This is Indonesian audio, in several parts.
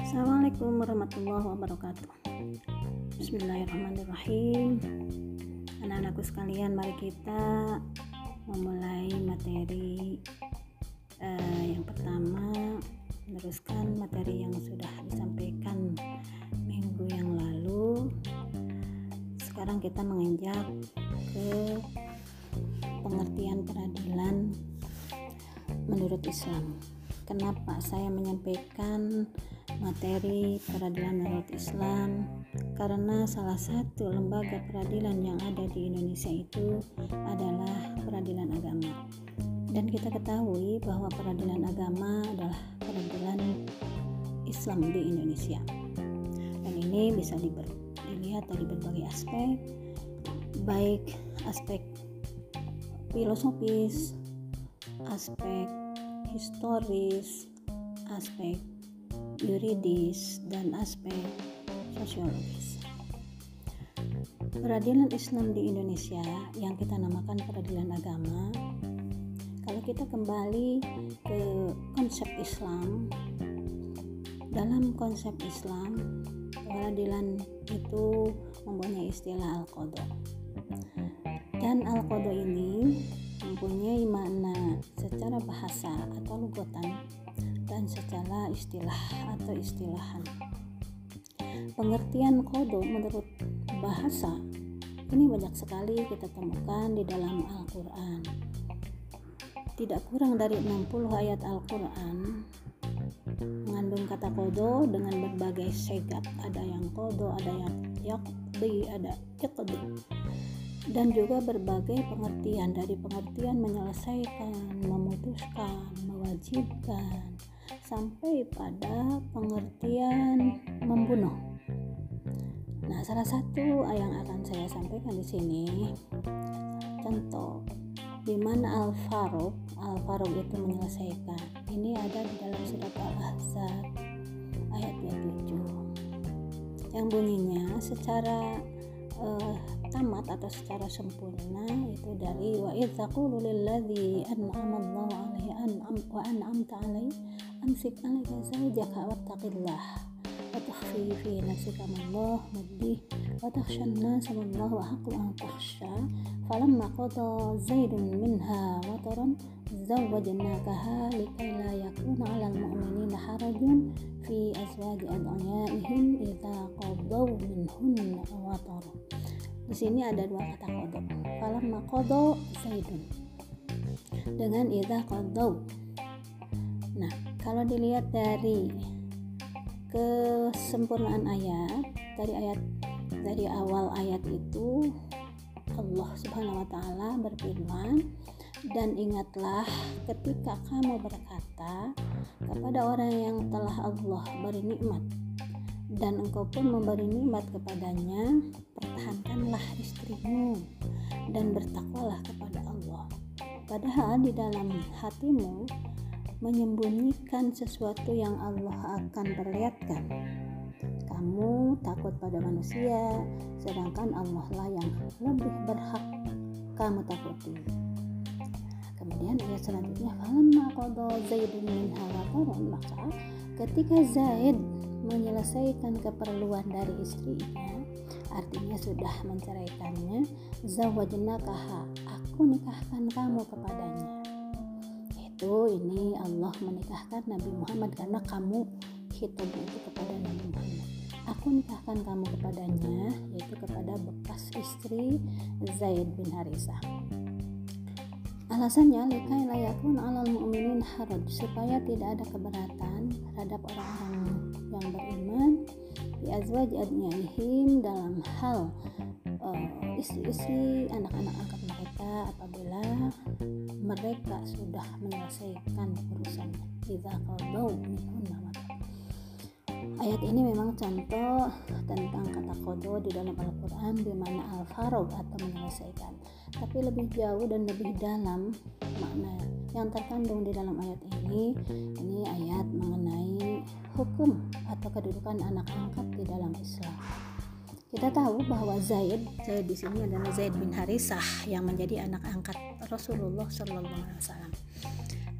Assalamualaikum warahmatullahi wabarakatuh. Bismillahirrahmanirrahim. Anak-anakku sekalian mari kita memulai materi uh, yang pertama. Meneruskan materi yang sudah disampaikan minggu yang lalu. Sekarang kita menginjak ke pengertian peradilan menurut Islam. Kenapa saya menyampaikan materi peradilan menurut Islam? Karena salah satu lembaga peradilan yang ada di Indonesia itu adalah peradilan agama. Dan kita ketahui bahwa peradilan agama adalah peradilan Islam di Indonesia. Dan ini bisa dilihat dari berbagai aspek baik aspek filosofis aspek historis aspek yuridis, dan aspek sosiologis. Peradilan Islam di Indonesia yang kita namakan peradilan agama, kalau kita kembali ke konsep Islam, dalam konsep Islam, peradilan itu mempunyai istilah al-qadha. Dan al-qadha ini mempunyai makna secara bahasa atau lugotan dan secara istilah atau istilahan. Pengertian kodo menurut bahasa ini banyak sekali kita temukan di dalam Al-Quran. Tidak kurang dari 60 ayat Al-Quran mengandung kata kodo dengan berbagai segat. Ada yang kodo, ada yang yakdi, ada yakdi dan juga berbagai pengertian dari pengertian menyelesaikan, memutuskan, mewajibkan, sampai pada pengertian membunuh. Nah, salah satu yang akan saya sampaikan di sini contoh di mana Al-Faruq, Al-Faruq itu menyelesaikan. Ini ada di dalam surat Al-Ahzab ayat 27. Yang bunyinya secara uh, tamat atau secara sempurna itu dari wa idzaqulu lilladzi an'ama Allahu alaihi an'am wa an'amta alaihi amsik alaika zawjaka wattaqillah nafsika ma Allah mubdih wa takhsha an-nasa wallahu ahqqu an takhsha falamma qada zaidun minha wataran zawwajnakaha likay la yakuna 'alal mu'minina harajun fi azwaji ad'iyaihim idza qadaw minhunna wataran di sini ada dua kata kodok falam makodo zaidun dengan idza qadaw nah kalau dilihat dari kesempurnaan ayat dari ayat dari awal ayat itu Allah Subhanahu wa taala berfirman dan ingatlah ketika kamu berkata kepada orang yang telah Allah beri nikmat dan engkau pun memberi nikmat kepadanya, pertahankanlah istrimu dan bertakwalah kepada Allah. Padahal di dalam hatimu menyembunyikan sesuatu yang Allah akan perlihatkan. Kamu takut pada manusia, sedangkan Allah lah yang lebih berhak kamu takuti. Kemudian ayat selanjutnya, "Falamma qada Zaidun minha maka ketika Zaid menyelesaikan keperluan dari istrinya artinya sudah menceraikannya zawajnakaha aku nikahkan kamu kepadanya itu ini Allah menikahkan Nabi Muhammad karena kamu hitung itu kepada Nabi Muhammad. Aku nikahkan kamu kepadanya yaitu kepada bekas istri Zaid bin Harisah Alasannya likai layakun alal mu'minin haraj supaya tidak ada keberatan terhadap orang-orang yang beriman di azwaj dalam hal uh, istri-istri anak-anak angkat mereka apabila mereka sudah menyelesaikan urusannya idza qadau minhunna Ayat ini memang contoh tentang kata kodo di dalam Al-Quran di mana al-farog atau menyelesaikan. Tapi lebih jauh dan lebih dalam makna yang terkandung di dalam ayat ini, ini ayat mengenai hukum atau kedudukan anak angkat di dalam Islam. Kita tahu bahwa Zaid, Zaid di sini adalah Zaid bin Harisah yang menjadi anak angkat Rasulullah Shallallahu Alaihi Wasallam.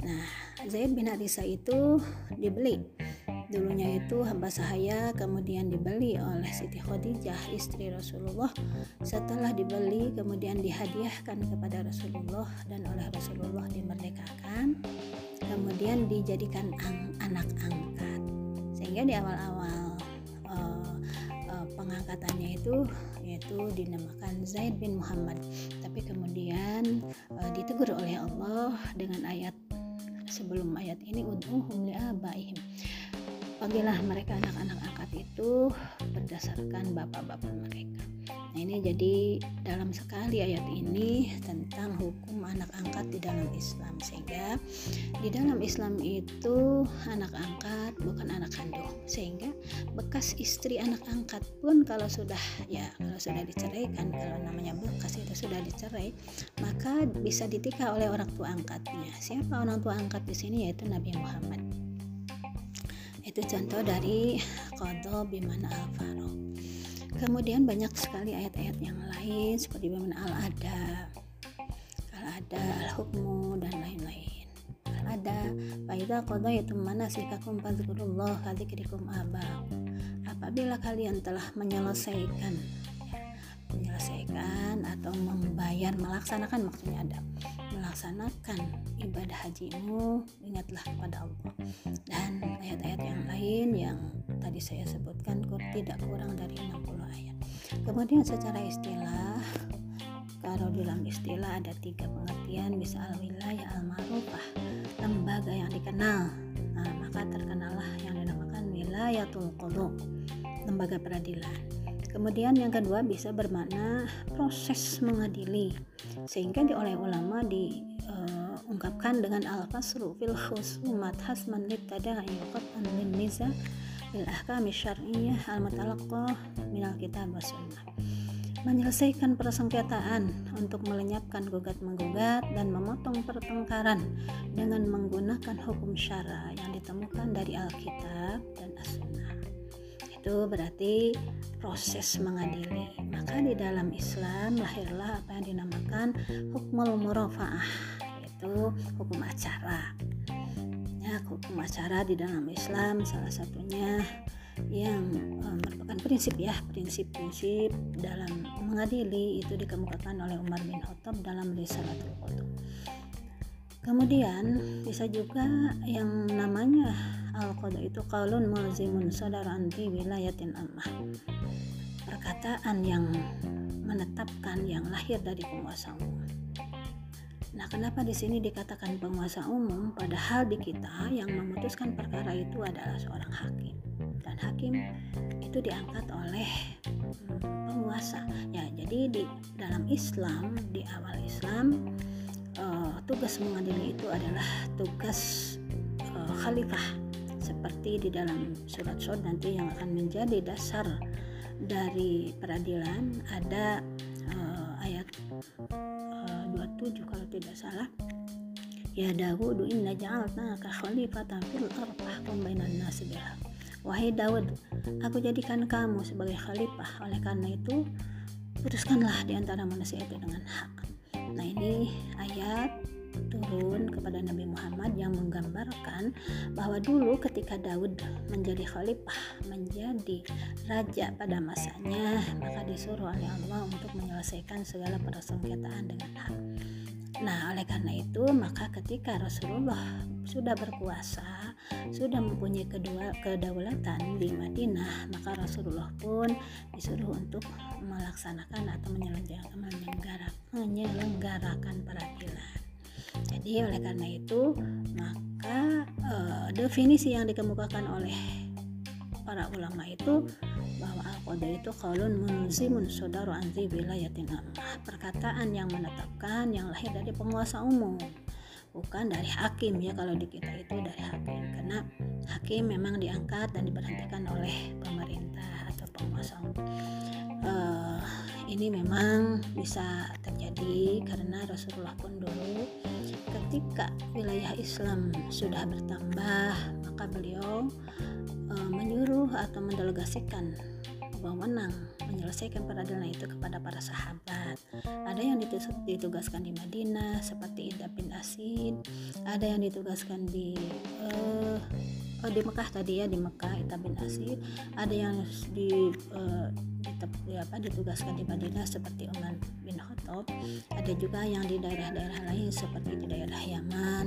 Nah, Zaid bin Harisa itu dibeli. Dulunya itu hamba sahaya kemudian dibeli oleh Siti Khadijah istri Rasulullah. Setelah dibeli kemudian dihadiahkan kepada Rasulullah dan oleh Rasulullah dimerdekakan kemudian dijadikan anak angkat. Sehingga di awal-awal pengangkatannya itu yaitu dinamakan Zaid bin Muhammad. Tapi kemudian uh, ditegur oleh Allah dengan ayat sebelum ayat ini ud'uhum li'abaihim panggillah mereka anak-anak angkat itu berdasarkan bapak-bapak mereka nah ini jadi dalam sekali ayat ini tentang hukum anak angkat di dalam Islam sehingga di dalam Islam itu anak angkat bukan anak kandung sehingga bekas istri anak angkat pun kalau sudah ya kalau sudah diceraikan kalau namanya bekas itu sudah dicerai maka bisa ditikah oleh orang tua angkatnya. Siapa orang tua angkat di sini? Yaitu Nabi Muhammad. Itu contoh dari kodo bimana al kemudian banyak sekali ayat-ayat yang lain seperti bimana al ada al ada al hukmu dan lain-lain. Al ada faida kodo itu mana sikakum fadzkurullah kadzikrikum abah apabila kalian telah menyelesaikan menyelesaikan atau membayar melaksanakan maksudnya ada melaksanakan ibadah hajimu ingatlah kepada Allah. Dan ayat-ayat yang lain yang tadi saya sebutkan tidak kurang dari 60 ayat. Kemudian secara istilah kalau dalam istilah ada tiga pengertian bisa al wilayah al marufah lembaga yang dikenal. Nah, maka terkenallah yang dinamakan wilayatul qulub lembaga peradilan. Kemudian yang kedua bisa bermakna proses mengadili sehingga di oleh ulama diungkapkan uh, dengan al-fasru fil khusumat hasman litada yuqat an niza bil ahkam syar'iyyah al-mutalaqqah minal kitab was sunnah menyelesaikan persengketaan untuk melenyapkan gugat menggugat dan memotong pertengkaran dengan menggunakan hukum syara yang ditemukan dari Alkitab dan As-Sunnah. Itu berarti proses mengadili. Maka di dalam Islam lahirlah apa yang dinamakan hukmul murafaah, yaitu hukum acara. Ya, hukum acara di dalam Islam salah satunya yang uh, merupakan prinsip ya prinsip-prinsip dalam mengadili itu dikemukakan oleh Umar bin Khattab dalam Risalatul Qutub. Kemudian bisa juga yang namanya al-qada itu qaulun mulzimun sadar anti wilayatin ammah perkataan yang menetapkan yang lahir dari penguasa umum Nah, kenapa di sini dikatakan penguasa umum padahal di kita yang memutuskan perkara itu adalah seorang hakim. Dan hakim itu diangkat oleh hmm, penguasa. Ya, jadi di dalam Islam, di awal Islam, uh, tugas mengadili itu adalah tugas uh, khalifah seperti di dalam surat Sod nanti yang akan menjadi dasar dari peradilan ada uh, ayat uh, 27 kalau tidak salah Ya Dawud inna ja'alna ka khalifatan fil ardh fahkum bainan nasi Wahai Daud, aku jadikan kamu sebagai khalifah. Oleh karena itu, putuskanlah di antara manusia itu dengan hak. Nah, ini ayat turun kepada Nabi Muhammad yang menggambarkan bahwa dulu ketika Daud menjadi khalifah, menjadi raja pada masanya, maka disuruh oleh Allah untuk menyelesaikan segala persengketaan dengan hak. Nah, oleh karena itu, maka ketika Rasulullah sudah berkuasa, sudah mempunyai kedua kedaulatan di Madinah, maka Rasulullah pun disuruh untuk melaksanakan atau menyelenggarakan, menyelenggarakan peradilan. Jadi oleh karena itu maka uh, definisi yang dikemukakan oleh para ulama itu bahwa al-qada itu qaulun munzimun sadaru anzi wilayatin ammah perkataan yang menetapkan yang lahir dari penguasa umum bukan dari hakim ya kalau di kita itu dari hakim. Karena hakim memang diangkat dan diberhentikan oleh pemerintah atau penguasa umum. Uh, ini memang bisa terjadi karena Rasulullah pun dulu ketika wilayah Islam sudah bertambah maka beliau e, menyuruh atau mendelegasikan wewenang menyelesaikan peradilan itu kepada para sahabat. Ada yang ditugaskan di Madinah seperti Ida bin Asid, ada yang ditugaskan di uh, oh, di Mekah tadi ya di Mekah Ida bin Asid, ada yang di uh, di, apa, ditugaskan di Madinah seperti Umar bin Khattab, ada juga yang di daerah-daerah lain seperti di daerah Yaman,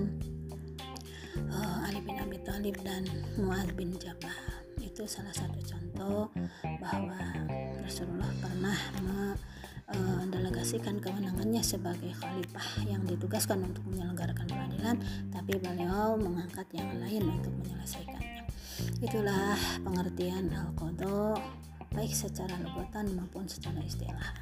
uh, Ali bin Abi Thalib dan Muad bin Jabal. Itu salah satu contoh bahwa Rasulullah pernah mendelegasikan kewenangannya sebagai khalifah yang ditugaskan untuk menyelenggarakan peradilan tapi beliau mengangkat yang lain untuk menyelesaikannya. Itulah pengertian al-qadha baik secara lugatan maupun secara istilah.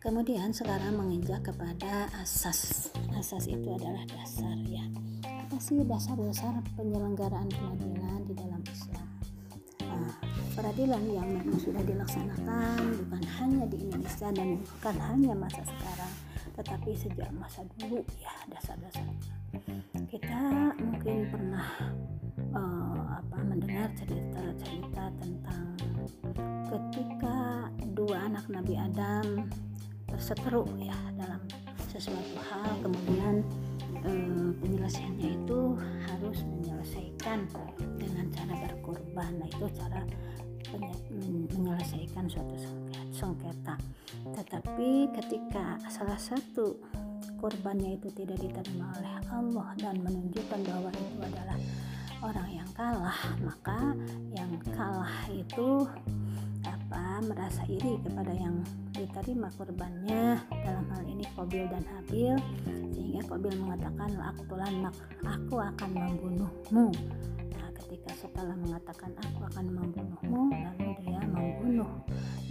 Kemudian sekarang menginjak kepada asas. Asas itu adalah dasar ya. Apa sih dasar-dasar penyelenggaraan peradilan di dalam Islam peradilan yang memang sudah dilaksanakan bukan hanya di Indonesia dan bukan hanya masa sekarang tetapi sejak masa dulu ya dasar-dasarnya. Kita mungkin pernah uh, apa mendengar cerita-cerita tentang ketika dua anak Nabi Adam berseteru ya dalam sesuatu hal kemudian uh, penyelesaiannya itu harus menyelesaikan dengan cara berkorban. Nah itu cara menyelesaikan suatu sengketa. Tetapi ketika salah satu korbannya itu tidak diterima oleh Allah dan menunjukkan bahwa itu adalah orang yang kalah, maka yang kalah itu apa merasa iri kepada yang diterima korbannya dalam hal ini Kobil dan Habil sehingga Kobil mengatakan aku aku akan membunuhmu setelah mengatakan aku akan membunuhmu lalu dia membunuh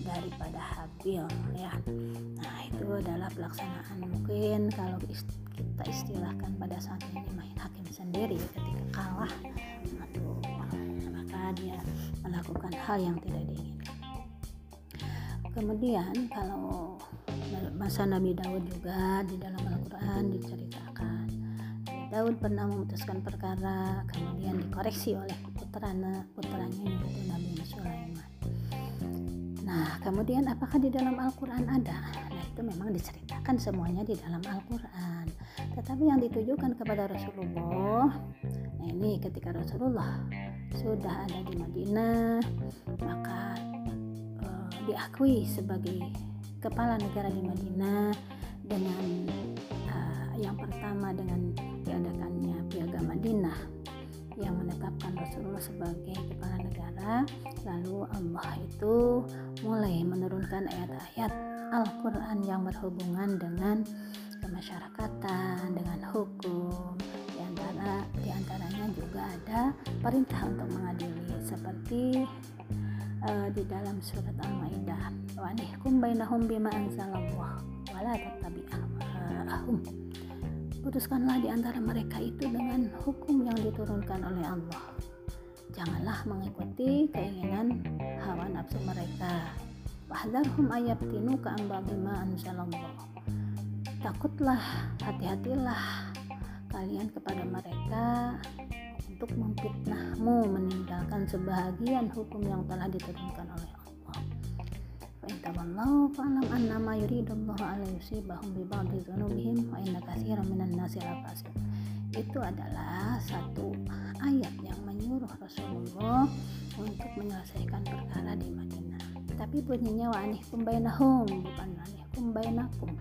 daripada Habil ya. Nah itu adalah pelaksanaan. Mungkin kalau kita istilahkan pada saat ini main hakim sendiri ketika kalah aduh maka dia melakukan hal yang tidak diinginkan. Kemudian kalau masa Nabi Daud juga di dalam Al-Quran diceritakan Daud pernah memutuskan perkara kemudian dikoreksi oleh putranya putranya yaitu Nabi Sulaiman. Nah, kemudian apakah di dalam Al-Quran ada? Nah, itu memang diceritakan semuanya di dalam Al-Quran. Tetapi yang ditujukan kepada Rasulullah, nah ini ketika Rasulullah sudah ada di Madinah, maka uh, diakui sebagai kepala negara di Madinah dengan uh, yang pertama dengan diadakannya Piagam Madinah yang menetapkan Rasulullah sebagai kepala negara lalu Allah itu mulai menurunkan ayat-ayat Al-Quran yang berhubungan dengan kemasyarakatan dengan hukum. Di antara juga ada perintah untuk mengadili seperti uh, di dalam surat Al-Maidah wa nihkum bainahum bima anzalallah wala tattabi'ahum putuskanlah di antara mereka itu dengan hukum yang diturunkan oleh Allah. Janganlah mengikuti keinginan hawa nafsu mereka. Wahdharhum ayabtinu ka'amba bima anzalallah. Takutlah hati-hatilah kalian kepada mereka untuk memfitnahmu meninggalkan sebahagian hukum yang telah diturunkan oleh tawallau fa'lam annama yuridullahu ala yusibahum bi ba'di dzunubihim wa inna katsiran minan nasi lafasiq itu adalah satu ayat yang menyuruh Rasulullah untuk menyelesaikan perkara di Madinah. Tapi bunyinya wa anihkum bainahum bukan anihkum bainakum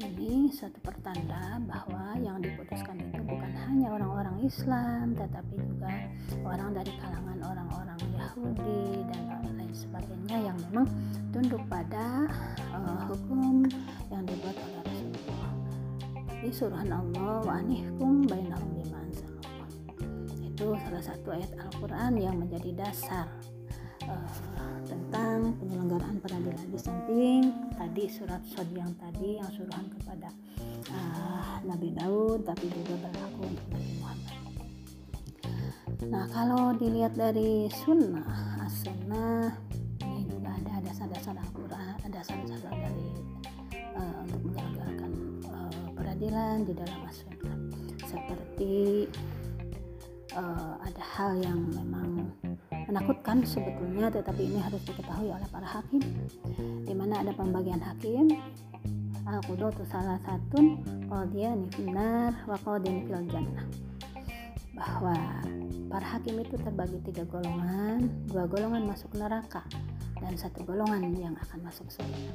ini suatu pertanda bahwa yang diputuskan itu bukan hanya orang-orang Islam tetapi juga orang dari kalangan orang-orang Yahudi dan lain sebagainya yang memang tunduk pada uh, hukum yang dibuat oleh Rasulullah. Tapi suruhan Allah wa anihkum bainahum itu salah satu ayat Al-Quran yang menjadi dasar uh, tentang penyelenggaraan peradilan di samping tadi surat Sod yang tadi yang suruhan kepada uh, Nabi Daud tapi juga berlaku untuk Nabi Muhammad. Nah kalau dilihat dari sunnah as-sunnah ini juga ada dasar-dasar Al-Quran dasar-dasar dari uh, untuk menyelenggarakan uh, peradilan di dalam as-sunnah. Seperti uh, ada hal yang memang menakutkan sebetulnya tetapi ini harus diketahui oleh para hakim di mana ada pembagian hakim al-qudatu salah satu qadiyani finnar wa qadin fil jannah. Bahwa para hakim itu terbagi tiga golongan dua golongan masuk neraka dan satu golongan yang akan masuk surga.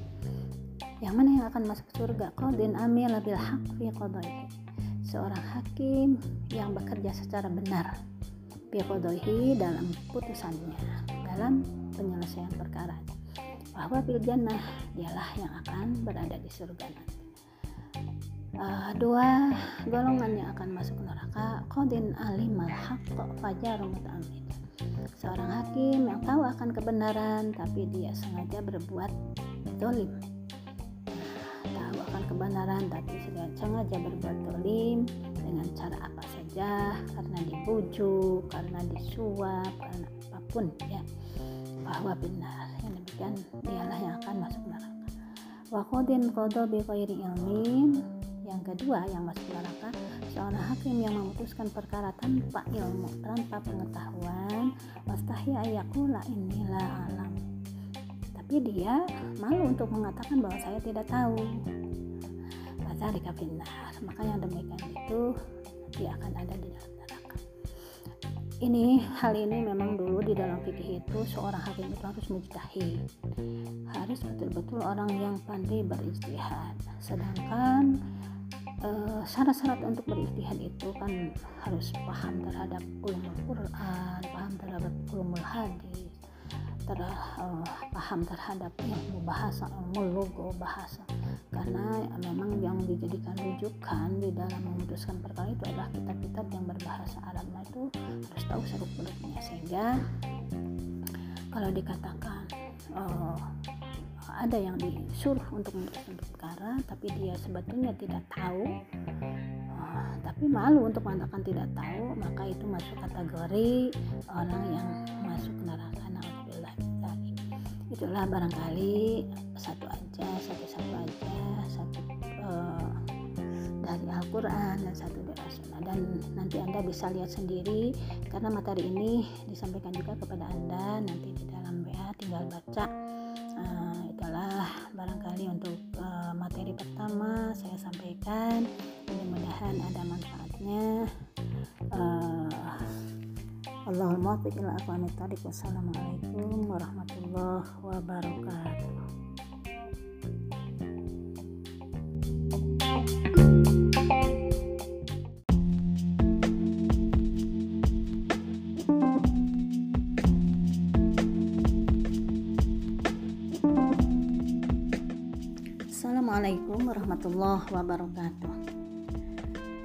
Yang mana yang akan masuk surga? Qadin amil bil haq fi qadaihi seorang hakim yang bekerja secara benar fi qadaihi dalam putusannya dalam penyelesaian perkara. Bahwa bil jannah dialah yang akan berada di surga nanti. Uh, dua golongan yang akan masuk neraka qadin alimal haqq fajar seorang hakim yang tahu akan kebenaran tapi dia sengaja berbuat dolim kebenaran tapi sengaja berbuat dolim dengan cara apa saja karena dibujuk karena disuap karena apa pun ya. Bahwa benar yang demikian dialah yang akan masuk neraka. Wa qadin qada bi ghairi ilmin. Yang kedua yang masuk neraka seorang hakim yang memutuskan perkara tanpa ilmu tanpa pengetahuan wastahi ayakula inilah alam. Tapi dia malu untuk mengatakan bahwa saya tidak tahu Fadzalika finnar maka yang demikian itu dia akan ada di dalam neraka. Ini hal ini memang dulu di dalam fikih itu seorang hakim itu harus mujtahid. Harus betul-betul orang yang pandai beristihad sedangkan Eh, syarat-syarat untuk beristihad itu kan harus paham terhadap ulumul Quran, paham terhadap ulumul hadis, ter, uh, paham terhadap ilmu bahasa, ilmu logo bahasa. Karena memang yang dijadikan rujukan di dalam memutuskan perkara itu adalah kitab-kitab yang berbahasa Arab. Nah itu harus tahu seluk beluknya sehingga kalau dikatakan uh, ada yang disuruh untuk memutuskan perkara tapi dia sebetulnya tidak tahu uh, tapi malu untuk mengatakan tidak tahu maka itu masuk kategori orang yang masuk neraka itulah barangkali satu aja satu-satu aja satu uh, dari Al-Quran dan satu dari As-Sunnah. Dan nanti anda bisa lihat sendiri karena materi ini disampaikan juga kepada anda nanti di dalam WA tinggal baca. Uh, itulah barangkali untuk uh, materi pertama saya sampaikan mudah-mudahan ada manfaatnya. Uh, Allahumma ila Wassalamualaikum warahmatullahi wabarakatuh. Assalamualaikum warahmatullahi wabarakatuh.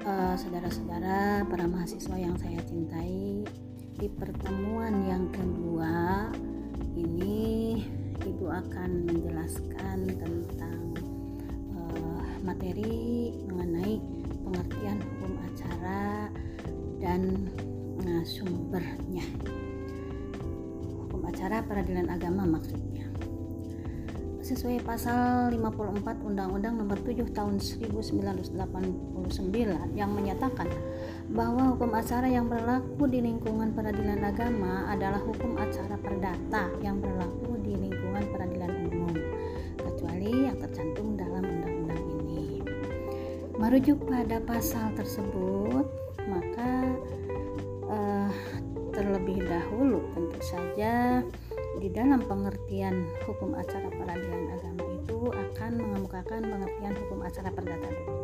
Uh, Saudara-saudara, para mahasiswa yang saya cintai Di pertemuan yang kedua Ini Ibu akan menjelaskan tentang uh, materi mengenai pengertian hukum acara dan uh, sumbernya. Hukum acara peradilan agama maksudnya sesuai pasal 54 Undang-Undang Nomor 7 Tahun 1989 yang menyatakan bahwa hukum acara yang berlaku di lingkungan peradilan agama adalah hukum acara perdata yang berlaku di lingkungan peradilan umum kecuali yang tercantum dalam undang-undang ini. Merujuk pada pasal tersebut, maka uh, terlebih dahulu tentu saja di dalam pengertian hukum acara peradilan agama itu akan mengemukakan pengertian hukum acara perdata dulu.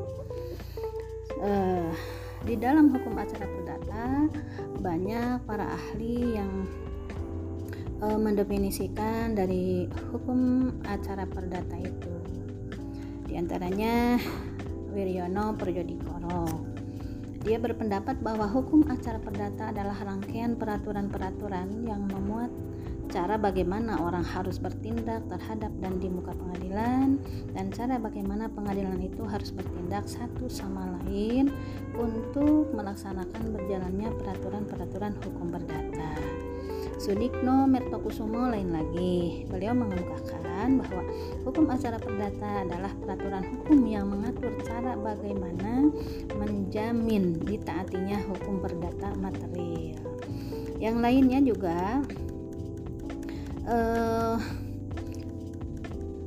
Uh, di dalam hukum acara perdata banyak para ahli yang uh, mendefinisikan dari hukum acara perdata itu. Di antaranya Wiryono Projodikoro dia berpendapat bahwa hukum acara perdata adalah rangkaian peraturan-peraturan yang memuat cara bagaimana orang harus bertindak terhadap dan di muka pengadilan dan cara bagaimana pengadilan itu harus bertindak satu sama lain untuk melaksanakan berjalannya peraturan-peraturan hukum perdata. Sudikno Mertokusumo lain lagi. Beliau mengemukakan bahwa hukum acara perdata adalah peraturan hukum yang mengatur cara bagaimana menjamin ditaatinya hukum perdata material. Yang lainnya juga eh,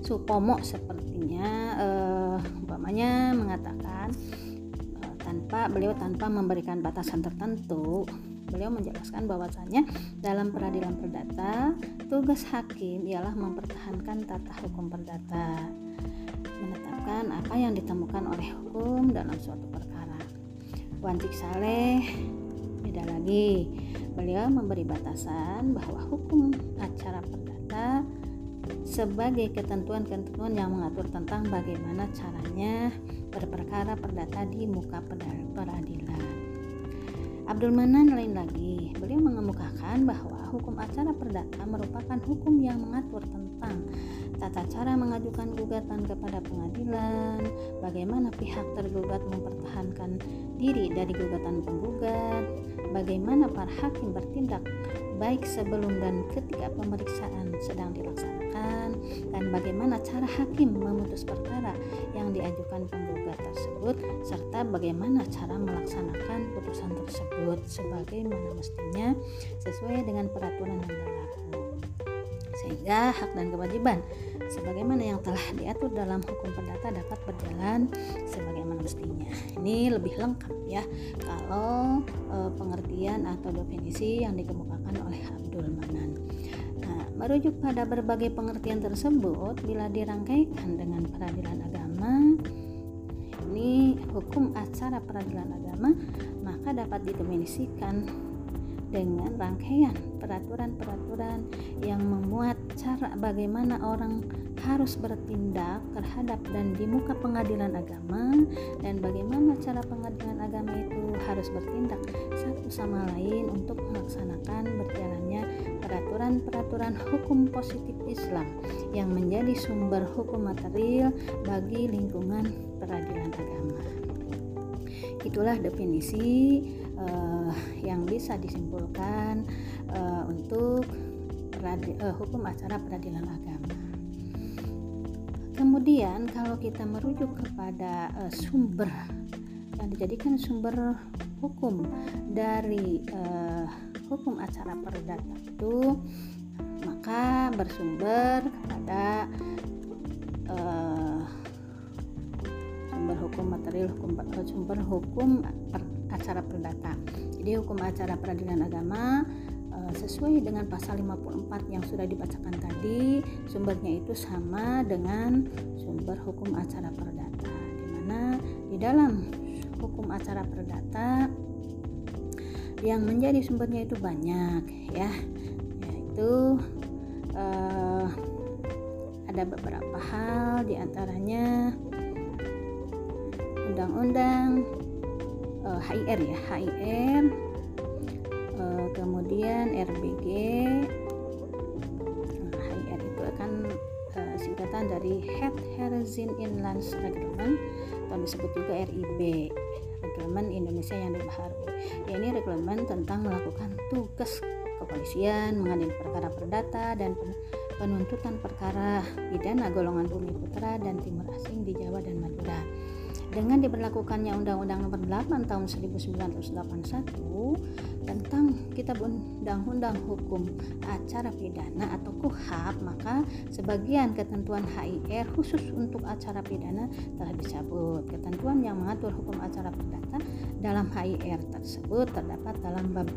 Supomo sepertinya eh, umpamanya mengatakan eh, tanpa beliau tanpa memberikan batasan tertentu beliau menjelaskan bahwasanya dalam peradilan perdata tugas hakim ialah mempertahankan tata hukum perdata menetapkan apa yang ditemukan oleh hukum dalam suatu perkara. Wancik Saleh beda lagi beliau memberi batasan bahwa hukum acara perdata sebagai ketentuan-ketentuan yang mengatur tentang bagaimana caranya berperkara perdata di muka peradilan. Abdul Manan lain lagi, beliau mengemukakan bahwa hukum acara perdata merupakan hukum yang mengatur tentang tata cara mengajukan gugatan kepada pengadilan, bagaimana pihak tergugat mempertahankan diri dari gugatan penggugat, bagaimana para hakim bertindak baik sebelum dan ketika pemeriksaan sedang dilaksanakan, dan bagaimana cara hakim memutus perkara yang diajukan penggugat tersebut, serta bagaimana cara melaksanakan putusan tersebut sebagaimana mestinya sesuai dengan peraturan yang berlaku. Sehingga hak dan kewajiban sebagaimana yang telah diatur dalam hukum perdata dapat berjalan sebagaimana mestinya. Ini lebih lengkap ya kalau e, pengertian atau definisi yang dikemukakan oleh Abdul Manan. Nah, merujuk pada berbagai pengertian tersebut bila dirangkaikan dengan peradilan agama ini hukum acara peradilan agama maka dapat didefinisikan dengan rangkaian peraturan-peraturan yang memuat cara bagaimana orang harus bertindak terhadap dan di muka pengadilan agama dan bagaimana cara pengadilan agama itu harus bertindak satu sama lain untuk melaksanakan berjalannya peraturan-peraturan hukum positif Islam yang menjadi sumber hukum material bagi lingkungan peradilan agama. Itulah definisi uh, yang bisa disimpulkan uh, untuk uh, hukum acara peradilan agama. Kemudian kalau kita merujuk kepada uh, sumber yang dijadikan sumber hukum dari uh, hukum acara perdata itu maka bersumber kepada uh, sumber hukum material hukum sumber hukum per, acara perdata. Jadi hukum acara peradilan agama sesuai dengan pasal 54 yang sudah dibacakan tadi, sumbernya itu sama dengan sumber hukum acara perdata. Di mana di dalam hukum acara perdata yang menjadi sumbernya itu banyak ya, yaitu uh, ada beberapa hal di antaranya undang-undang eh, HIR ya HIR eh, kemudian RBG nah, HIR itu akan uh, singkatan dari Head Horizon Inland Reglement atau disebut juga RIB Reglement Indonesia yang dibaharui. Ya ini reglement tentang melakukan tugas kepolisian mengadili perkara perdata dan penuntutan perkara pidana golongan bumi putra dan timur asing di Jawa dan Madura. Dengan diberlakukannya Undang-Undang Nomor 8 Tahun 1981 tentang Kitab Undang-Undang Hukum Acara Pidana atau KUHAP, maka sebagian ketentuan HIR khusus untuk acara pidana telah dicabut. Ketentuan yang mengatur hukum acara pidana dalam HIR tersebut terdapat dalam bab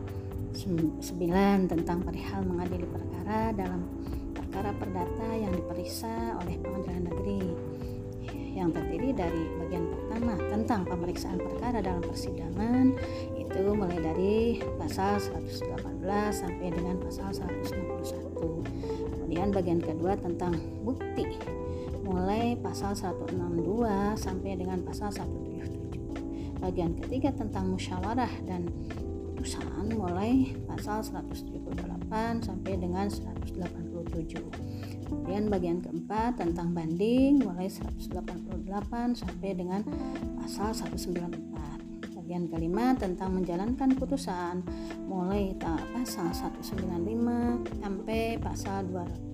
9 tentang perihal mengadili perkara dalam perkara perdata yang diperiksa oleh pengadilan negeri yang terdiri dari bagian pertama tentang pemeriksaan perkara dalam persidangan itu mulai dari pasal 118 sampai dengan pasal 161 kemudian bagian kedua tentang bukti. Mulai pasal 162 sampai dengan pasal 177 bagian ketiga tentang musyawarah dan putusan mulai pasal 178 sampai dengan 187 Kemudian bagian keempat tentang banding mulai 188 sampai dengan pasal 194. Bagian kelima tentang menjalankan putusan mulai pasal 195 sampai pasal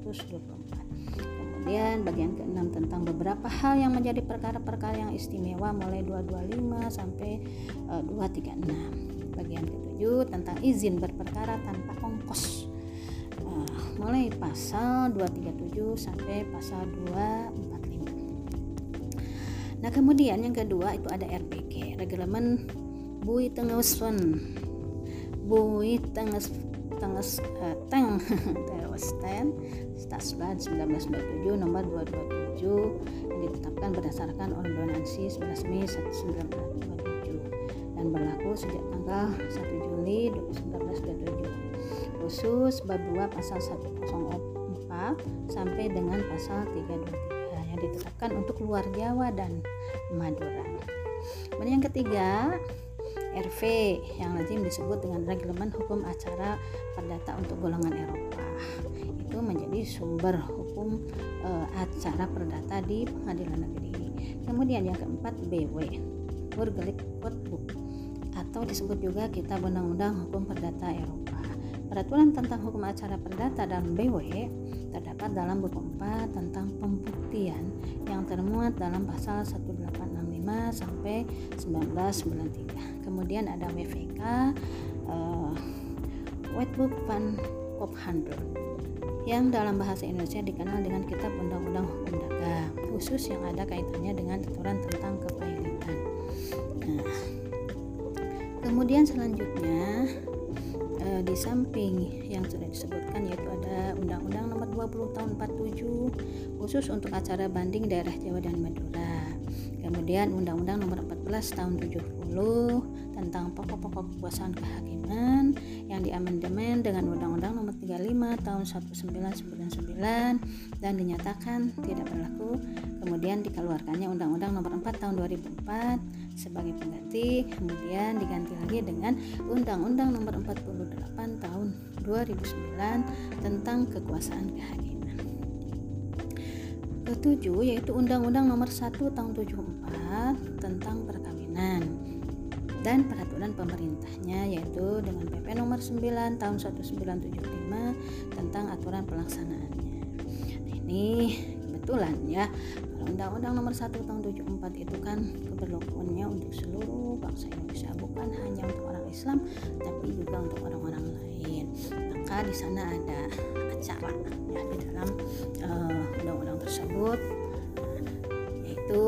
224 kemudian bagian keenam tentang beberapa hal yang menjadi perkara-perkara yang istimewa mulai 225 sampai uh, eh, 236 bagian ketujuh tentang izin berperkara tanpa ongkos. Uh, mulai pasal 237 sampai pasal 245 nah kemudian yang kedua itu ada RPK Reglemen Bui Tengesun Bui Tenges Tenges uh, Teng. Terosten Stasban 1997 nomor 227 yang ditetapkan berdasarkan Ordonansi 11 Mei 1927 dan berlaku sejak tanggal 1 Juli 1927 khusus bab 2 pasal 104 sampai dengan pasal 323 yang ditetapkan untuk luar Jawa dan Madura. Kemudian yang ketiga, RV yang lazim disebut dengan Reglemen Hukum Acara Perdata untuk Golongan Eropa itu menjadi sumber hukum e, acara perdata di pengadilan negeri. Kemudian yang keempat BW Burgerlijk Codebook atau disebut juga Kitab Undang-Undang Hukum Perdata Eropa. Peraturan tentang hukum acara perdata dan BW terdapat dalam buku 4 tentang pembuktian yang termuat dalam pasal 1865 sampai 1993. Kemudian ada WVK uh, Wetbook van Kophandel yang dalam bahasa Indonesia dikenal dengan Kitab Undang-Undang Hukum Dagang khusus yang ada kaitannya dengan aturan tentang kepailitan. Nah, kemudian selanjutnya eh, di samping yang sudah disebutkan yaitu ada Undang-Undang Nomor 20 Tahun 47 khusus untuk acara banding daerah Jawa dan Madura. Kemudian Undang-Undang Nomor 14 Tahun 70 tentang pokok-pokok kekuasaan kehakiman yang diamandemen dengan Undang-Undang Nomor 35 Tahun 1999 dan dinyatakan tidak berlaku. Kemudian dikeluarkannya Undang-Undang Nomor 4 Tahun 2004 sebagai pengganti. Kemudian diganti lagi dengan Undang-Undang Nomor 48 Tahun 2009 tentang kekuasaan kehakiman ketujuh yaitu Undang-Undang Nomor 1 Tahun 74 tentang perkawinan dan peraturan pemerintahnya yaitu dengan PP nomor 9 tahun 1975 tentang aturan pelaksanaannya. Nah, ini kebetulan ya Undang-Undang nomor 1 tahun 74 itu kan keberlakuannya untuk seluruh bangsa Indonesia bukan hanya untuk orang Islam tapi juga untuk orang-orang lain. Maka di sana ada acara ya di dalam uh, undang-undang tersebut yaitu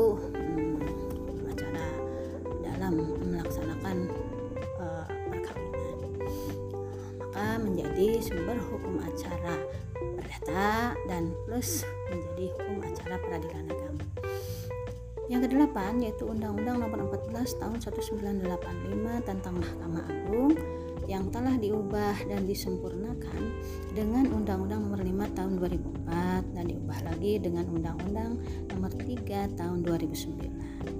dalam melaksanakan uh, perkawinan maka menjadi sumber hukum acara perdata dan plus menjadi hukum acara peradilan agama yang kedelapan yaitu Undang-Undang Nomor 14 Tahun 1985 tentang Mahkamah Agung yang telah diubah dan disempurnakan dengan Undang-Undang Nomor 5 Tahun 2004 dan diubah lagi dengan Undang-Undang Nomor 3 Tahun 2009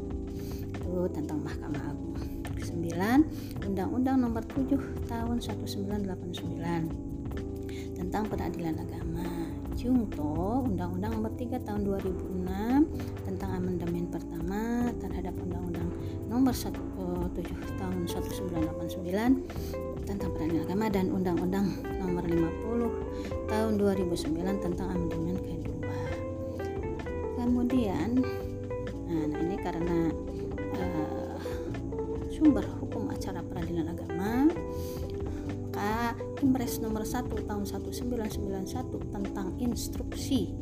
tentang Mahkamah Agung. 9. Undang-Undang Nomor 7 Tahun 1989 tentang Peradilan Agama. Jungto Undang-Undang Nomor 3 Tahun 2006 tentang amandemen pertama terhadap Undang-Undang Nomor 1, 7 Tahun 1989 tentang peradilan agama dan Undang-Undang Nomor 50 Tahun 2009 tentang amandemen kedua. Kemudian, nah, nah ini karena uh, sumber hukum acara peradilan agama maka Impres nomor 1 tahun 1991 tentang instruksi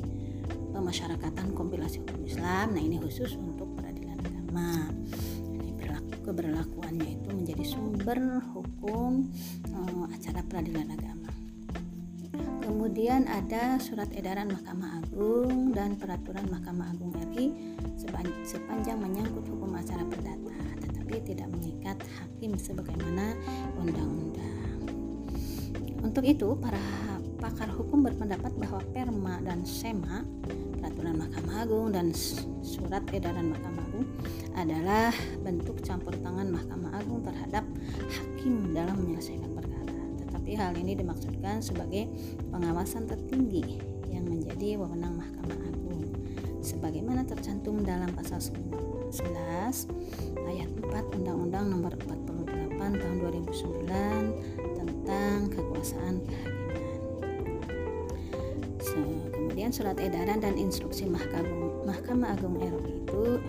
pemasyarakatan kompilasi hukum Islam. Nah ini khusus untuk peradilan agama. Ini berlaku keberlakuannya itu menjadi sumber hukum uh, acara peradilan agama. Kemudian ada surat edaran Mahkamah Agung dan peraturan Mahkamah Agung RI sepanjang menyangkut hukum acara perdata tetapi tidak mengikat hakim sebagaimana undang-undang. Untuk itu para pakar hukum berpendapat bahwa perma dan sema peraturan Mahkamah Agung dan surat edaran Mahkamah Agung adalah bentuk campur tangan Mahkamah Agung terhadap hakim dalam menyelesaikan perkara tetapi hal ini dimaksudkan sebagai pengawasan tertinggi yang menjadi wewenang Mahkamah Agung sebagaimana tercantum dalam pasal 11 ayat 4 Undang-Undang Nomor 48 Tahun 2009 tentang kekuasaan kehakiman. Surat edaran dan instruksi Mahkamah, Mahkamah Agung RI itu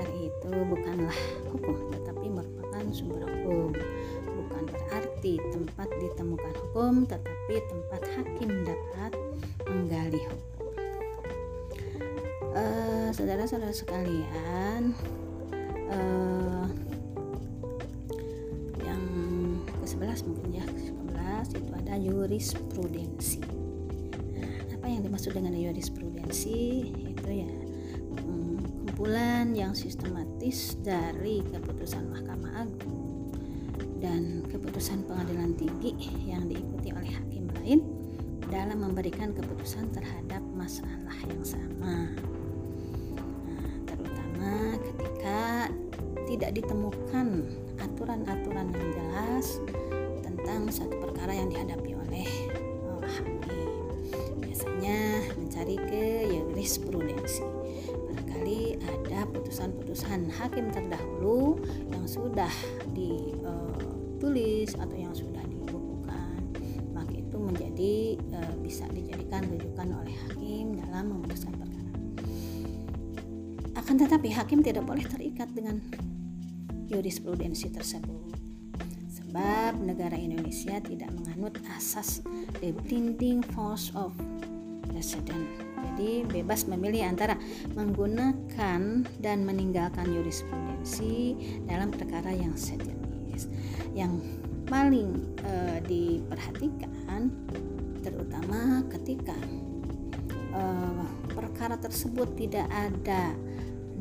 RI itu bukanlah hukum tetapi merupakan sumber hukum. Bukan berarti tempat ditemukan hukum tetapi tempat hakim dapat menggali hukum. Uh, saudara-saudara sekalian, uh, yang ke-11 mungkin ya, ke-11 itu ada jurisprudensi. Nah, dimaksud dengan jurisprudensi? Itu ya um, kumpulan yang sistematis dari keputusan Mahkamah Agung dan keputusan pengadilan tinggi yang diikuti oleh hakim lain dalam memberikan keputusan terhadap masalah yang sama. tidak ditemukan aturan-aturan yang jelas tentang satu perkara yang dihadapi putusan-putusan hakim terdahulu yang sudah ditulis atau yang sudah dibukukan, maka itu menjadi uh, bisa dijadikan rujukan oleh hakim dalam memutuskan perkara. Akan tetapi hakim tidak boleh terikat dengan jurisprudensi tersebut. Sebab negara Indonesia tidak menganut asas the blinding force of precedent. Jadi bebas memilih antara menggunakan dan meninggalkan jurisprudensi dalam perkara yang sejenis. Yang paling e, diperhatikan terutama ketika e, perkara tersebut tidak ada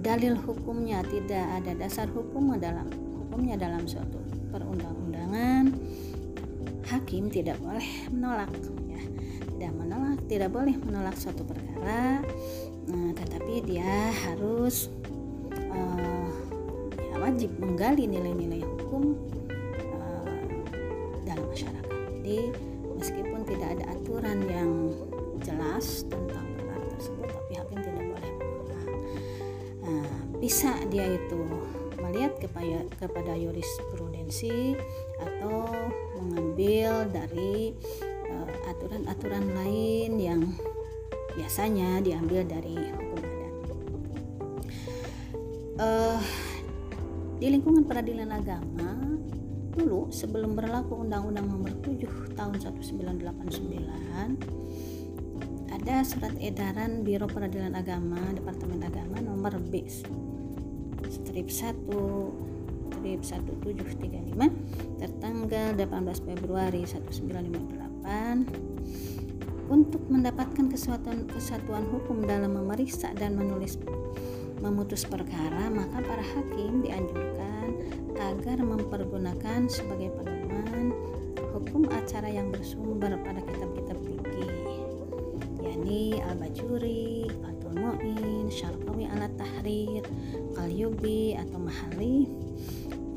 dalil hukumnya tidak ada dasar hukum dalam hukumnya dalam suatu perundang-undangan hakim tidak boleh menolak ya tidak menolak tidak boleh menolak suatu perkara nah, tetapi dia harus uh, ya wajib menggali nilai-nilai hukum uh, dalam masyarakat. Jadi meskipun tidak ada aturan yang jelas tentang perkara tersebut tapi hakim tidak boleh bisa dia itu melihat kepada kepada jurisprudensi atau mengambil dari uh, aturan-aturan lain yang biasanya diambil dari hukum adat. Uh, di lingkungan peradilan agama dulu sebelum berlaku Undang-Undang Nomor 7 Tahun 1989 ada surat edaran Biro Peradilan Agama Departemen Agama nomor B strip 1 strip 1735 tertanggal 18 Februari 1958 untuk mendapatkan kesatuan, kesatuan hukum dalam memeriksa dan menulis memutus perkara maka para hakim dianjurkan agar mempergunakan sebagai pedoman hukum acara yang bersumber pada kitab-kitab fikih. Yakni Al-Bajuri, Fatul Mu'in, Syarqawi ala Tahrir, Qalyubi atau Mahali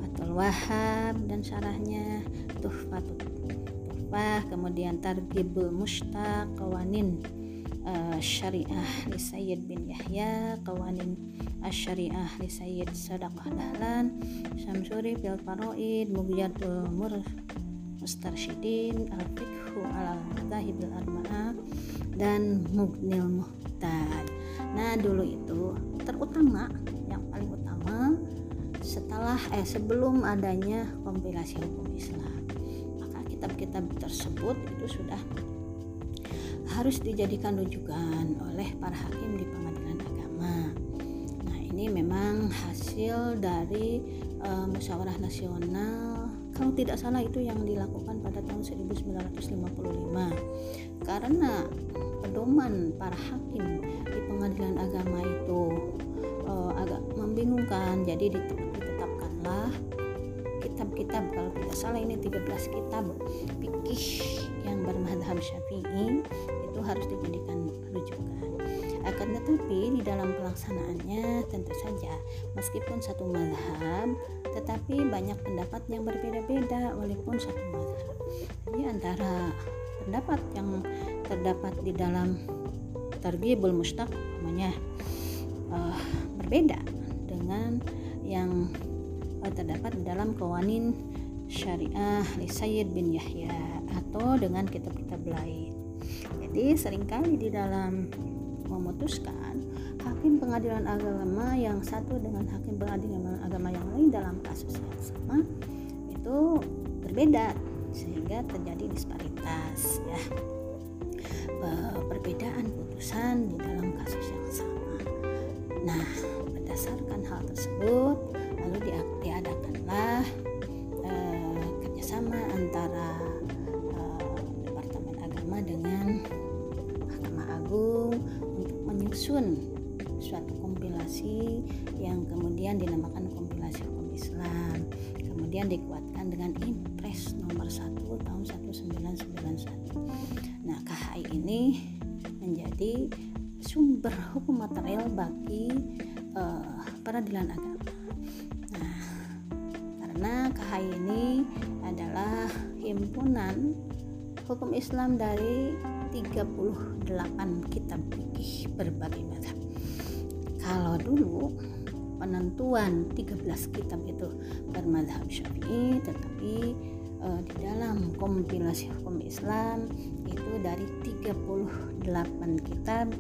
Fatul Wahab dan syarahnya Tuhfatul Kemudian Targibul Mustaq Kawanin uh, Syariah li Sayyid bin Yahya Kawanin Syariah li Sayyid Sadaqah Dahlan Syamsuri Fil Faroid Mughyatul Mur Mustarsyidin Al-Fiqhu Al-Madahibil Arba'ah dan Mugnil Muhtad. Nah dulu itu terutama yang paling utama setelah eh sebelum adanya kompilasi hukum Islam kitab-kitab tersebut itu sudah harus dijadikan rujukan oleh para hakim di pengadilan agama. Nah ini memang hasil dari uh, musyawarah nasional. Kalau tidak salah itu yang dilakukan pada tahun 1955 karena pedoman para hakim di pengadilan agama itu uh, agak membingungkan. Jadi ditetapkanlah kitab-kitab kalau tidak salah ini 13 kitab fikih yang bermadhab syafi'i itu harus dijadikan rujukan. Akan tetapi di dalam pelaksanaannya tentu saja meskipun satu madhab tetapi banyak pendapat yang berbeda-beda walaupun satu madhab. Jadi antara pendapat yang terdapat di dalam targhibul mustaq namanya uh, berbeda dengan yang terdapat di dalam Kawanin Syariah li Sayyid bin Yahya atau dengan kitab-kitab lain. Jadi sering kali di dalam memutuskan hakim pengadilan agama yang satu dengan hakim pengadilan agama yang lain dalam kasus yang sama itu berbeda sehingga terjadi disparitas ya perbedaan putusan di dalam kasus yang sama. Nah, berdasarkan hal tersebut, lalu diadakanlah eh, kerjasama antara eh, Departemen Agama dengan Mahkamah Agung untuk menyusun suatu kompilasi yang kemudian dinamakan kompilasi hukum Islam. Kemudian dikuatkan dengan Impres nomor 1 tahun 1991. Nah, KHI ini menjadi sumber hukum material bagi uh, peradilan agama. Karena KHI ini adalah himpunan hukum Islam dari 38 kitab fikih berbagai macam. Kalau dulu penentuan 13 kitab itu bermadhab syafi'i tetapi uh, di dalam kompilasi hukum Islam itu dari 38 kitab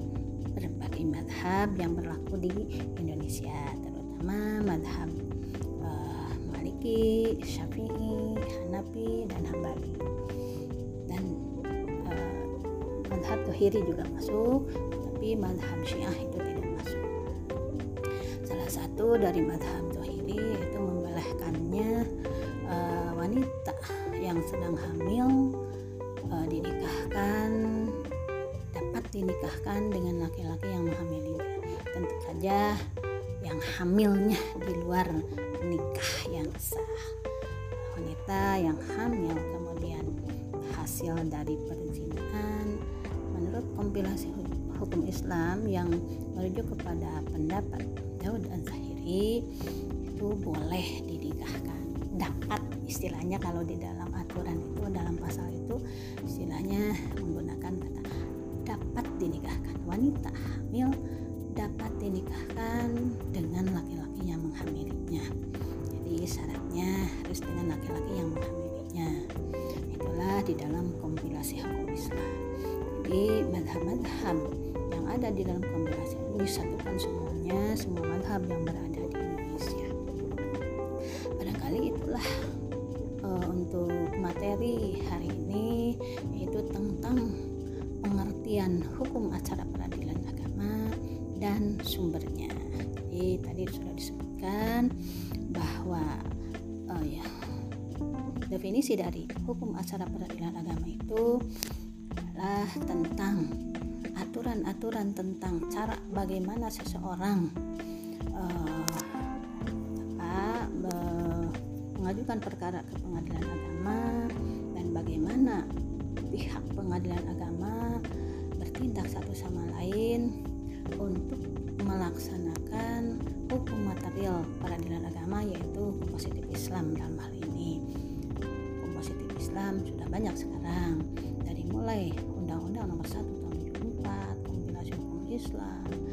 berbagai madhab yang berlaku di Indonesia terutama madhab Maliki, Syafi'i, Hanafi dan Hambali. Dan uh, madhab Tuhiri juga masuk tapi madhab Syiah itu tidak masuk. Salah satu dari madhab Tuhiri itu membolehkannya uh, wanita yang sedang hamil uh, dinikahkan dapat dinikahkan dengan laki-laki yang menghamilinya. Tentu saja yang hamilnya di luar nikah wanita yang hamil kemudian hasil dari perzinahan menurut kompilasi hukum Islam yang merujuk kepada pendapat Daud Az-Zahiri itu boleh dinikahkan dapat istilahnya kalau di dalam aturan itu dalam pasal itu istilahnya menggunakan kata dapat dinikahkan. Wanita hamil dapat dinikahkan madhab-madhab yang ada di dalam kompilasi ini disatukan semuanya semua madhab yang berada di Indonesia barangkali itulah uh, untuk materi hari ini yaitu tentang pengertian hukum acara peradilan agama dan sumbernya. Jadi tadi sudah disebutkan bahwa uh, ya definisi dari hukum acara peradilan agama itu adalah tentang aturan-aturan tentang cara bagaimana seseorang uh, mengajukan perkara ke pengadilan agama dan bagaimana pihak pengadilan agama bertindak satu sama lain untuk melaksanakan hukum material peradilan agama yaitu hukum positif Islam dalam hal ini. Hukum positif Islam sudah banyak sekarang dari mulai Undang-Undang Nomor 1 Tahun 74 kompilasi hukum Islam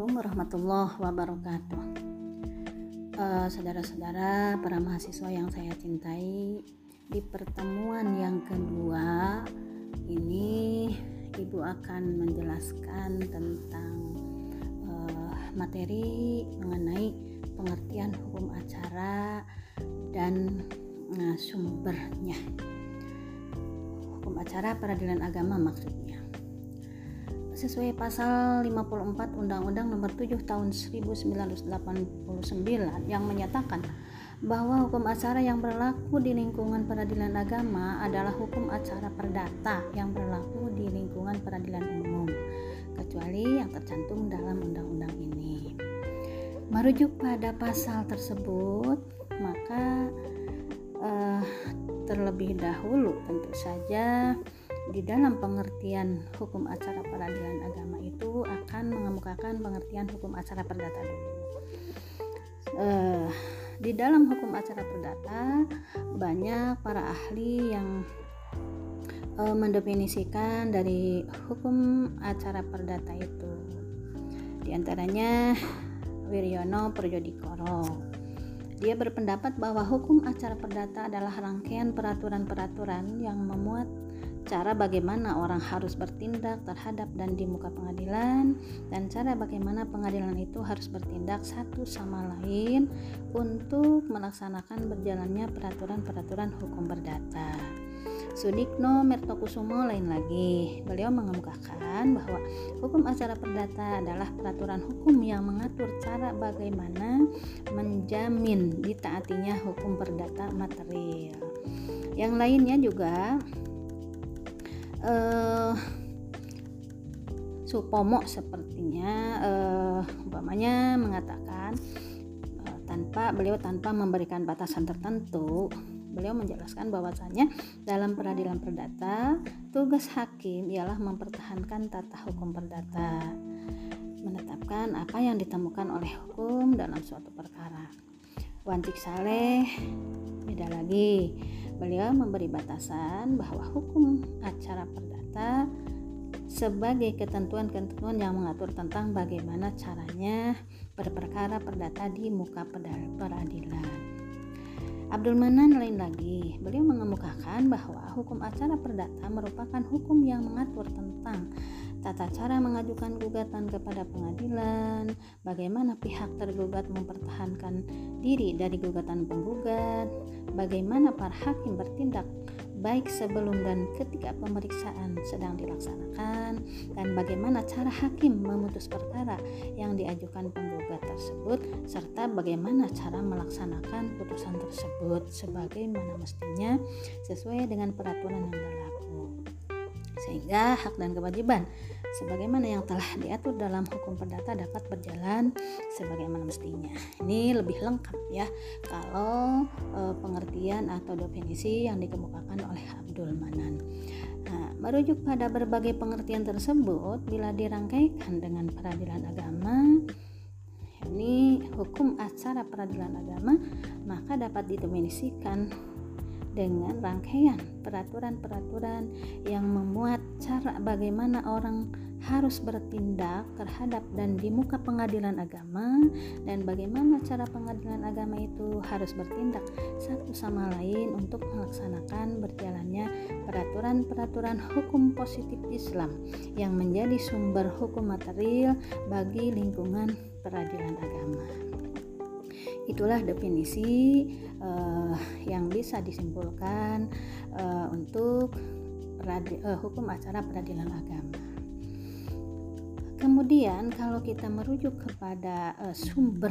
Assalamualaikum warahmatullahi wabarakatuh. Uh, Saudara-saudara para mahasiswa yang saya cintai Di pertemuan yang kedua Ini Ibu akan menjelaskan tentang uh, materi mengenai pengertian hukum acara dan uh, sumbernya. Hukum acara peradilan agama maksudnya sesuai pasal 54 Undang-Undang Nomor 7 Tahun 1989 yang menyatakan bahwa hukum acara yang berlaku di lingkungan peradilan agama adalah hukum acara perdata yang berlaku di lingkungan peradilan umum kecuali yang tercantum dalam undang-undang ini. Merujuk pada pasal tersebut, maka eh, terlebih dahulu tentu saja di dalam pengertian hukum acara peradilan agama itu akan mengemukakan pengertian hukum acara perdata dulu. Uh, di dalam hukum acara perdata banyak para ahli yang e, mendefinisikan dari hukum acara perdata itu di antaranya Wiryono Projodikoro dia berpendapat bahwa hukum acara perdata adalah rangkaian peraturan-peraturan yang memuat cara bagaimana orang harus bertindak terhadap dan di muka pengadilan dan cara bagaimana pengadilan itu harus bertindak satu sama lain untuk melaksanakan berjalannya peraturan-peraturan hukum perdata. Sudikno Mertokusumo lain lagi. Beliau mengemukakan bahwa hukum acara perdata adalah peraturan hukum yang mengatur cara bagaimana menjamin ditaatinya hukum perdata material. Yang lainnya juga uh, Supomo sepertinya uh, umpamanya mengatakan uh, tanpa beliau tanpa memberikan batasan tertentu beliau menjelaskan bahwasanya dalam peradilan perdata tugas hakim ialah mempertahankan tata hukum perdata menetapkan apa yang ditemukan oleh hukum dalam suatu perkara. Wancik Saleh beda lagi Beliau memberi batasan bahwa hukum acara perdata sebagai ketentuan-ketentuan yang mengatur tentang bagaimana caranya berperkara perdata di muka peradilan. Abdul Manan lain lagi, beliau mengemukakan bahwa hukum acara perdata merupakan hukum yang mengatur tentang tata cara mengajukan gugatan kepada pengadilan, bagaimana pihak tergugat mempertahankan diri dari gugatan penggugat, bagaimana para hakim bertindak baik sebelum dan ketika pemeriksaan sedang dilaksanakan dan bagaimana cara hakim memutus perkara yang diajukan penggugat tersebut serta bagaimana cara melaksanakan putusan tersebut sebagaimana mestinya sesuai dengan peraturan yang berlaku sehingga hak dan kewajiban sebagaimana yang telah diatur dalam hukum perdata dapat berjalan sebagaimana mestinya. Ini lebih lengkap ya kalau e, pengertian atau definisi yang dikemukakan oleh Abdul Manan. Nah, merujuk pada berbagai pengertian tersebut bila dirangkaikan dengan peradilan agama ini hukum acara peradilan agama maka dapat didefinisikan dengan rangkaian peraturan-peraturan yang memuat cara bagaimana orang harus bertindak terhadap dan di muka pengadilan agama dan bagaimana cara pengadilan agama itu harus bertindak satu sama lain untuk melaksanakan berjalannya peraturan-peraturan hukum positif Islam yang menjadi sumber hukum material bagi lingkungan peradilan agama. Itulah definisi uh, yang bisa disimpulkan uh, untuk peradi, uh, hukum acara peradilan agama. Kemudian kalau kita merujuk kepada uh, sumber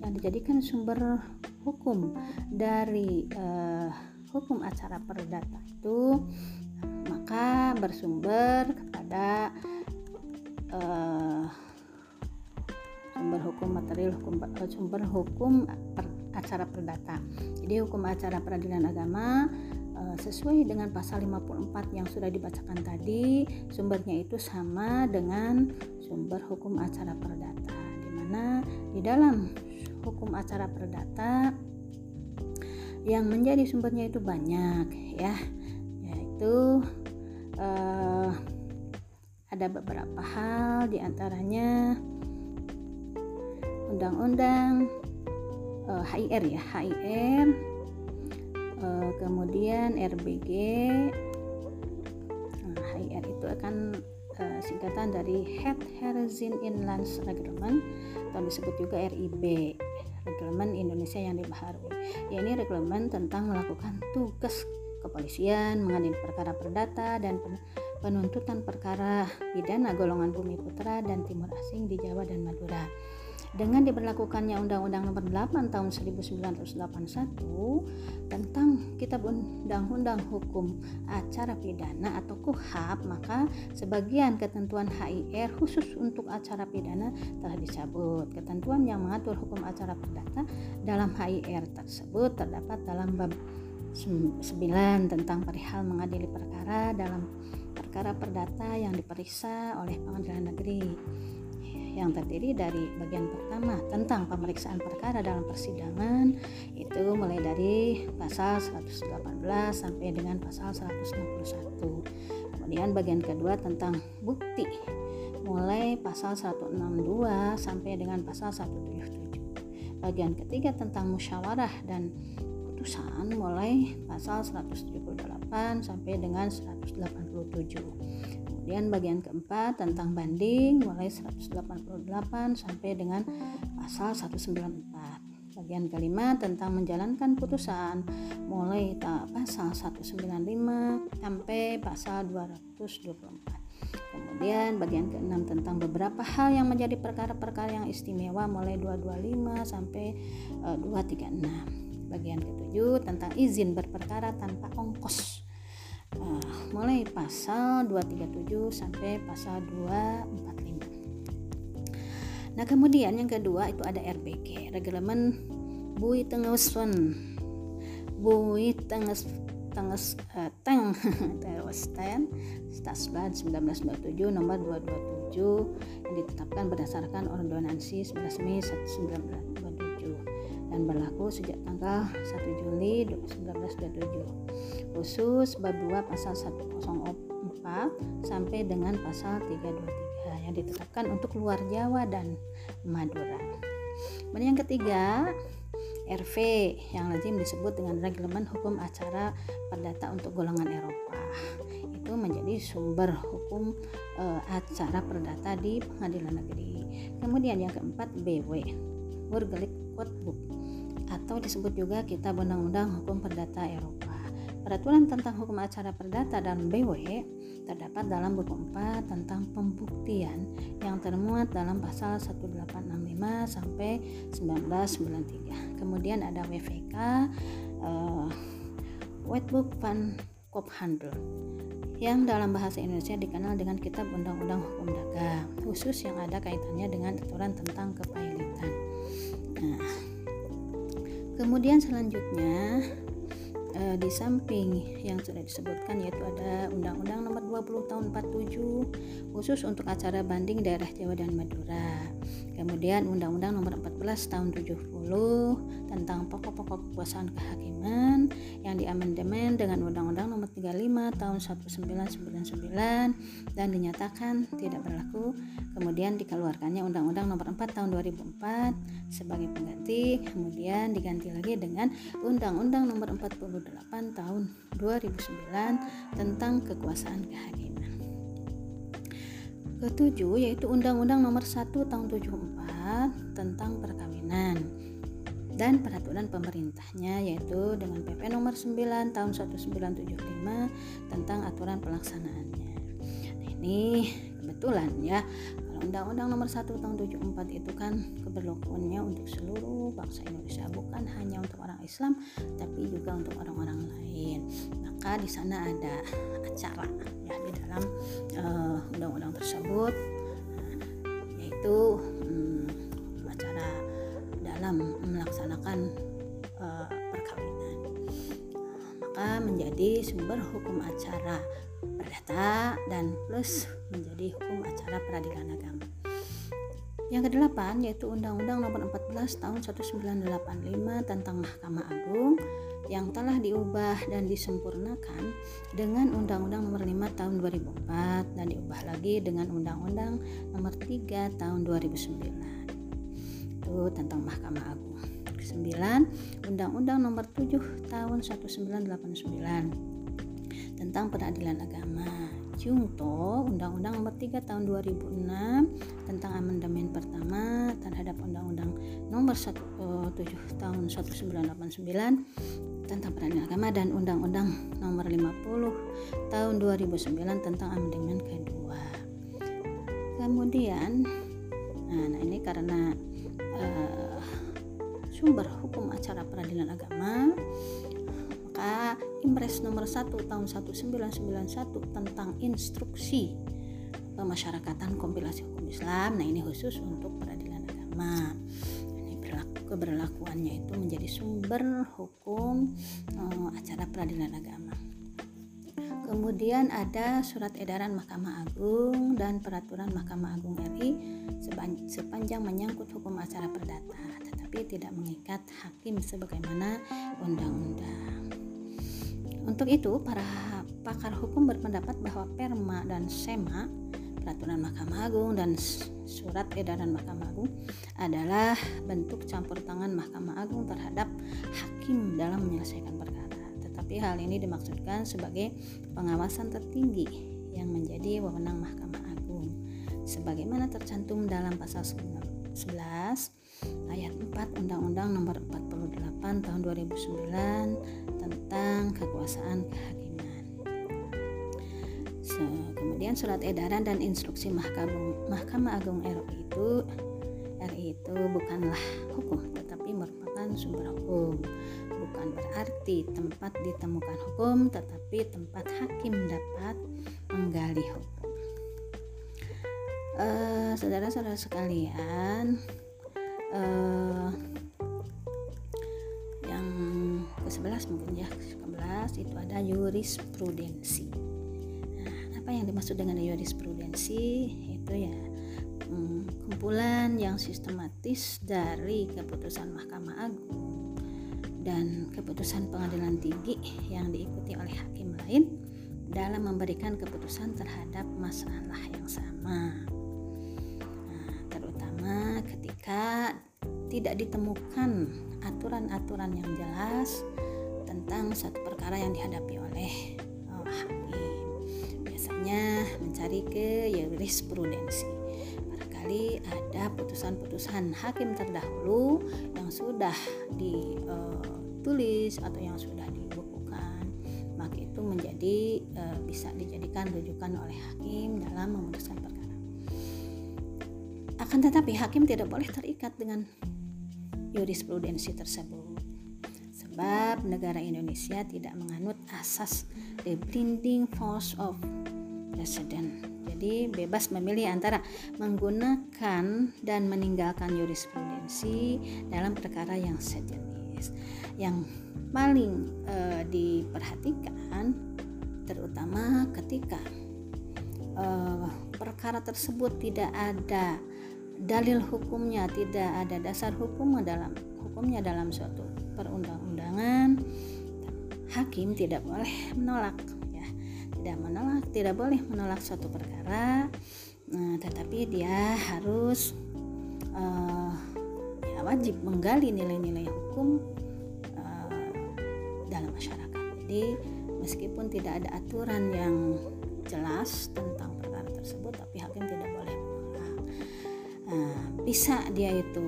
yang dijadikan sumber hukum dari uh, hukum acara perdata itu maka bersumber kepada uh, sumber hukum material hukum eh, sumber hukum per, acara perdata. Jadi hukum acara peradilan agama uh, sesuai dengan pasal 54 yang sudah dibacakan tadi sumbernya itu sama dengan sumber hukum acara perdata di mana di dalam hukum acara perdata yang menjadi sumbernya itu banyak ya. Yaitu uh, ada beberapa hal di antaranya undang-undang uh, eh, HIR ya HIR uh, eh, kemudian RBG nah, HIR itu akan uh, singkatan dari Head Horizon Inland Reglement atau disebut juga RIB Reglement Indonesia yang dibaharui. Ya ini reglement tentang melakukan tugas kepolisian mengadili perkara perdata dan penuntutan perkara pidana golongan bumi putra dan timur asing di Jawa dan Madura dengan diberlakukannya Undang-Undang Nomor 8 Tahun 1981 tentang Kitab Undang-Undang Hukum Acara Pidana atau KUHAP, maka sebagian ketentuan HIR khusus untuk acara pidana telah dicabut. Ketentuan yang mengatur hukum acara perdata dalam HIR tersebut terdapat dalam bab 9 tentang perihal mengadili perkara dalam perkara perdata yang diperiksa oleh pengadilan negeri yang terdiri dari bagian pertama tentang pemeriksaan perkara dalam persidangan itu mulai dari pasal 118 sampai dengan pasal 161 kemudian bagian kedua tentang bukti mulai pasal 162 sampai dengan pasal 177 bagian ketiga tentang musyawarah dan putusan mulai pasal 178 sampai dengan 187 Kemudian bagian keempat tentang banding mulai 188 sampai dengan pasal 194. Bagian kelima tentang menjalankan putusan mulai pasal 195 sampai pasal 224. Kemudian bagian keenam tentang beberapa hal yang menjadi perkara-perkara yang istimewa mulai 225 sampai uh, eh, 236. Bagian ketujuh tentang izin berperkara tanpa ongkos uh, mulai pasal 237 sampai pasal 245 nah kemudian yang kedua itu ada RBG Reglemen Bui Tengesun. Bui Tenges Tenges uh, Teng Tewesten Stasban 1927 nomor 227 yang ditetapkan berdasarkan ordonansi 11 Mei 1927 dan berlaku sejak tanggal 1 Juli 1927 khusus bab 2 pasal 104 sampai dengan pasal 323 yang ditetapkan untuk luar Jawa dan Madura. Kemudian yang ketiga, RV yang lazim disebut dengan Reglemen Hukum Acara Perdata untuk golongan Eropa. Itu menjadi sumber hukum e, acara perdata di pengadilan negeri. Kemudian yang keempat BW, Burgerlijk Codebook atau disebut juga Kitab Undang-Undang Hukum Perdata Eropa. Peraturan tentang hukum acara perdata dan BW terdapat dalam buku 4 tentang pembuktian yang termuat dalam pasal 1865 sampai 1993. Kemudian ada WVK uh, Wetbook van Kophandel yang dalam bahasa Indonesia dikenal dengan Kitab Undang-Undang Hukum Dagang, khusus yang ada kaitannya dengan aturan tentang kepailitan. Nah, kemudian selanjutnya uh, di samping yang sudah disebutkan yaitu ada Undang-Undang Nomor 20 Tahun 47 khusus untuk acara banding daerah Jawa dan Madura. Kemudian Undang-Undang Nomor 14 Tahun 70 tentang pokok-pokok kekuasaan kehakiman yang diamandemen dengan Undang-Undang Nomor 35 Tahun 1999 dan dinyatakan tidak berlaku. Kemudian dikeluarkannya Undang-Undang Nomor 4 Tahun 2004 sebagai pengganti. Kemudian diganti lagi dengan Undang-Undang Nomor 48 Tahun 2009 tentang kekuasaan kehakiman. Ketujuh yaitu Undang-Undang Nomor 1 Tahun 74 tentang perkawinan dan peraturan pemerintahnya yaitu dengan PP nomor 9 tahun 1975 tentang aturan pelaksanaannya. Nah, ini kebetulan ya Undang-Undang nomor 1 tahun 74 itu kan keberlakuannya untuk seluruh bangsa Indonesia bukan hanya untuk orang Islam tapi juga untuk orang-orang lain. Maka di sana ada acara ya di dalam uh, undang-undang tersebut yaitu um, acara dalam melaksanakan uh, perkawinan maka menjadi sumber hukum acara perdata dan plus menjadi hukum acara peradilan agama yang kedelapan yaitu Undang-Undang Nomor 14 Tahun 1985 tentang Mahkamah Agung yang telah diubah dan disempurnakan dengan Undang-Undang Nomor 5 Tahun 2004 dan diubah lagi dengan Undang-Undang Nomor 3 Tahun 2009. Itu tentang Mahkamah Agung. 9. Undang-Undang Nomor 7 Tahun 1989 tentang Peradilan Agama. Jungto Undang-Undang Nomor 3 Tahun 2006 tentang amandemen pertama terhadap Undang-Undang nomor 1, uh, 7 tahun 1989 tentang peradilan agama dan Undang-Undang nomor 50 tahun 2009 tentang amandemen kedua. Kemudian nah, nah ini karena uh, sumber hukum acara peradilan agama maka Impres nomor 1 tahun 1991 tentang instruksi pemasyarakatan kompilasi hukum Islam. Nah ini khusus untuk peradilan agama. Ini berlaku keberlakuannya itu menjadi sumber hukum uh, acara peradilan agama. Kemudian ada surat edaran Mahkamah Agung dan peraturan Mahkamah Agung RI sepanjang menyangkut hukum acara perdata, tetapi tidak mengikat hakim sebagaimana undang-undang. Untuk itu, para pakar hukum berpendapat bahwa perma dan sema, peraturan Mahkamah Agung dan surat edaran Mahkamah Agung adalah bentuk campur tangan Mahkamah Agung terhadap hakim dalam menyelesaikan perkara. Tapi hal ini dimaksudkan sebagai pengawasan tertinggi yang menjadi wewenang Mahkamah Agung. Sebagaimana tercantum dalam pasal 11 ayat 4 Undang-Undang Nomor 48 Tahun 2009 tentang kekuasaan kehakiman. So, kemudian surat edaran dan instruksi Mahkamah, Mahkamah Agung RI itu RI itu bukanlah hukum tetapi merupakan sumber hukum bukan berarti tempat ditemukan hukum, tetapi tempat hakim dapat menggali hukum. Uh, saudara-saudara sekalian, uh, yang ke-11 mungkin ya, ke-11 itu ada jurisprudensi. Nah, apa yang dimaksud dengan jurisprudensi? Itu ya hmm, kumpulan yang sistematis dari keputusan Mahkamah Agung dan keputusan pengadilan tinggi yang diikuti oleh hakim lain dalam memberikan keputusan terhadap masalah yang sama. Terutama ketika tidak ditemukan aturan-aturan yang jelas tentang satu perkara yang dihadapi oleh oh, hakim. Biasanya mencari ke jurisprudensi barangkali ada putusan-putusan hakim terdahulu yang sudah ditulis atau yang sudah dibukukan maka itu menjadi e, bisa dijadikan rujukan oleh hakim dalam memutuskan perkara akan tetapi hakim tidak boleh terikat dengan jurisprudensi tersebut sebab negara Indonesia tidak menganut asas the blinding force of precedent jadi bebas memilih antara menggunakan dan meninggalkan jurisprudensi dalam perkara yang sejenis. Yang paling e, diperhatikan terutama ketika e, perkara tersebut tidak ada dalil hukumnya, tidak ada dasar hukum dalam hukumnya dalam suatu perundang-undangan, hakim tidak boleh menolak tidak menolak tidak boleh menolak suatu perkara. Nah, tetapi dia harus uh, ya wajib menggali nilai-nilai hukum uh, dalam masyarakat. Jadi meskipun tidak ada aturan yang jelas tentang perkara tersebut tapi hakim tidak bisa dia itu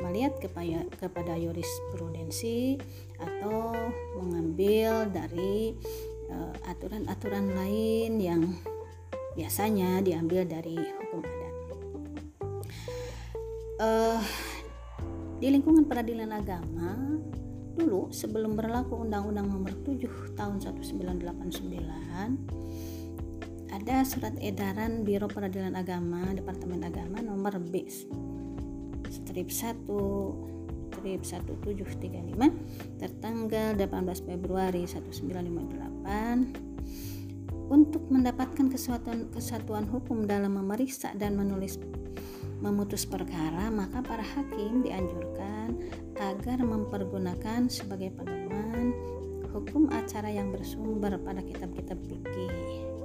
melihat kepada kepada jurisprudensi atau mengambil dari Eh, aturan-aturan uh, lain yang biasanya diambil dari hukum adat. Uh, di lingkungan peradilan agama dulu sebelum berlaku Undang-Undang Nomor 7 Tahun 1989 ada surat edaran Biro Peradilan Agama Departemen Agama nomor B strip 1 strip 1735 tertanggal 18 Februari 1958 untuk mendapatkan kesatuan, kesatuan hukum dalam memeriksa dan menulis memutus perkara maka para hakim dianjurkan agar mempergunakan sebagai pedoman hukum acara yang bersumber pada kitab-kitab fikih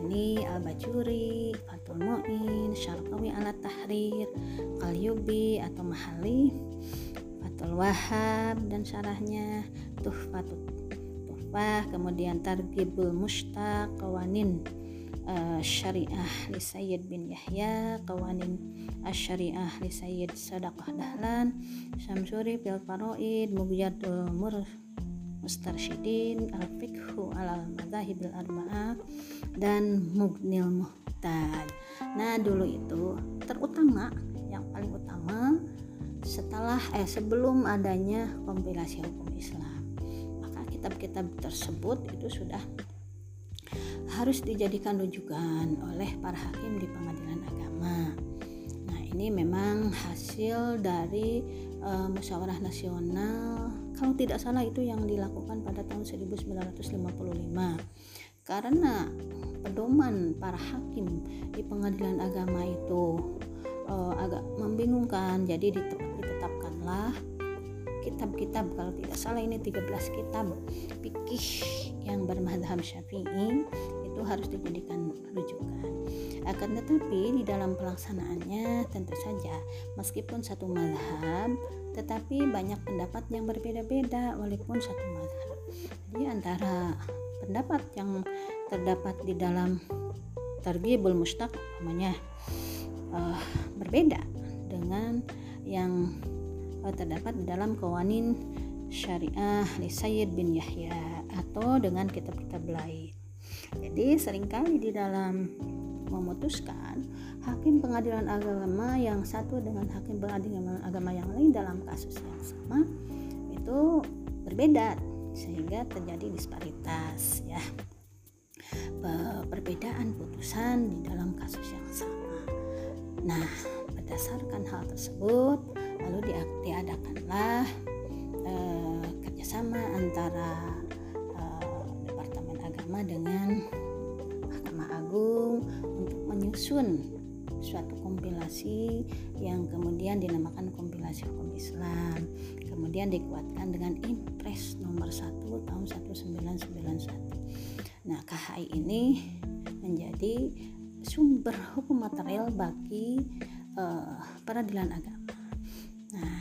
yakni Al-Bajuri, Fatul Mu'in, Syarqawi ala Tahrir, Qalyubi atau Mahali, Fatul Wahab dan syarahnya Tuhfatul Tuhfah, kemudian Targibul Mustaq, Qawanin uh, syariah li Sayyid bin Yahya kawanin syariah li Sayyid Sadaqah Dahlan Syamsuri fil Faraid Mughyatul Mur Mustarsyidin Al-Fiqhu Madhahibil Arba'ah dan Mugnil Muhtad nah dulu itu terutama yang paling utama setelah eh sebelum adanya kompilasi hukum Islam maka kitab-kitab tersebut itu sudah harus dijadikan rujukan oleh para hakim di pengadilan agama. Nah, ini memang hasil dari uh, musyawarah nasional kalau tidak salah itu yang dilakukan pada tahun 1955. Karena pedoman para hakim di pengadilan agama itu uh, agak membingungkan, jadi ditetapkanlah kitab-kitab. Kalau tidak salah ini 13 kitab fikih yang bermadhab syafi'i itu harus dijadikan rujukan. Akan tetapi di dalam pelaksanaannya tentu saja meskipun satu madhab tetapi banyak pendapat yang berbeda-beda walaupun satu madhab jadi antara pendapat yang terdapat di dalam targhibul mustaq namanya uh, berbeda dengan yang uh, terdapat di dalam kawanin syariah li Sayyid bin Yahya atau dengan kitab-kitab lain. Jadi sering kali di dalam memutuskan hakim pengadilan agama yang satu dengan hakim pengadilan agama yang lain dalam kasus yang sama itu berbeda sehingga terjadi disparitas ya perbedaan putusan di dalam kasus yang sama. Nah, berdasarkan hal tersebut lalu diadakanlah eh, kerjasama antara eh, Departemen Agama dengan menyusun suatu kompilasi yang kemudian dinamakan kompilasi hukum Islam. Kemudian dikuatkan dengan impres nomor 1 tahun 1991 nah KHI ini menjadi sumber hukum material bagi uh, peradilan agama. Nah,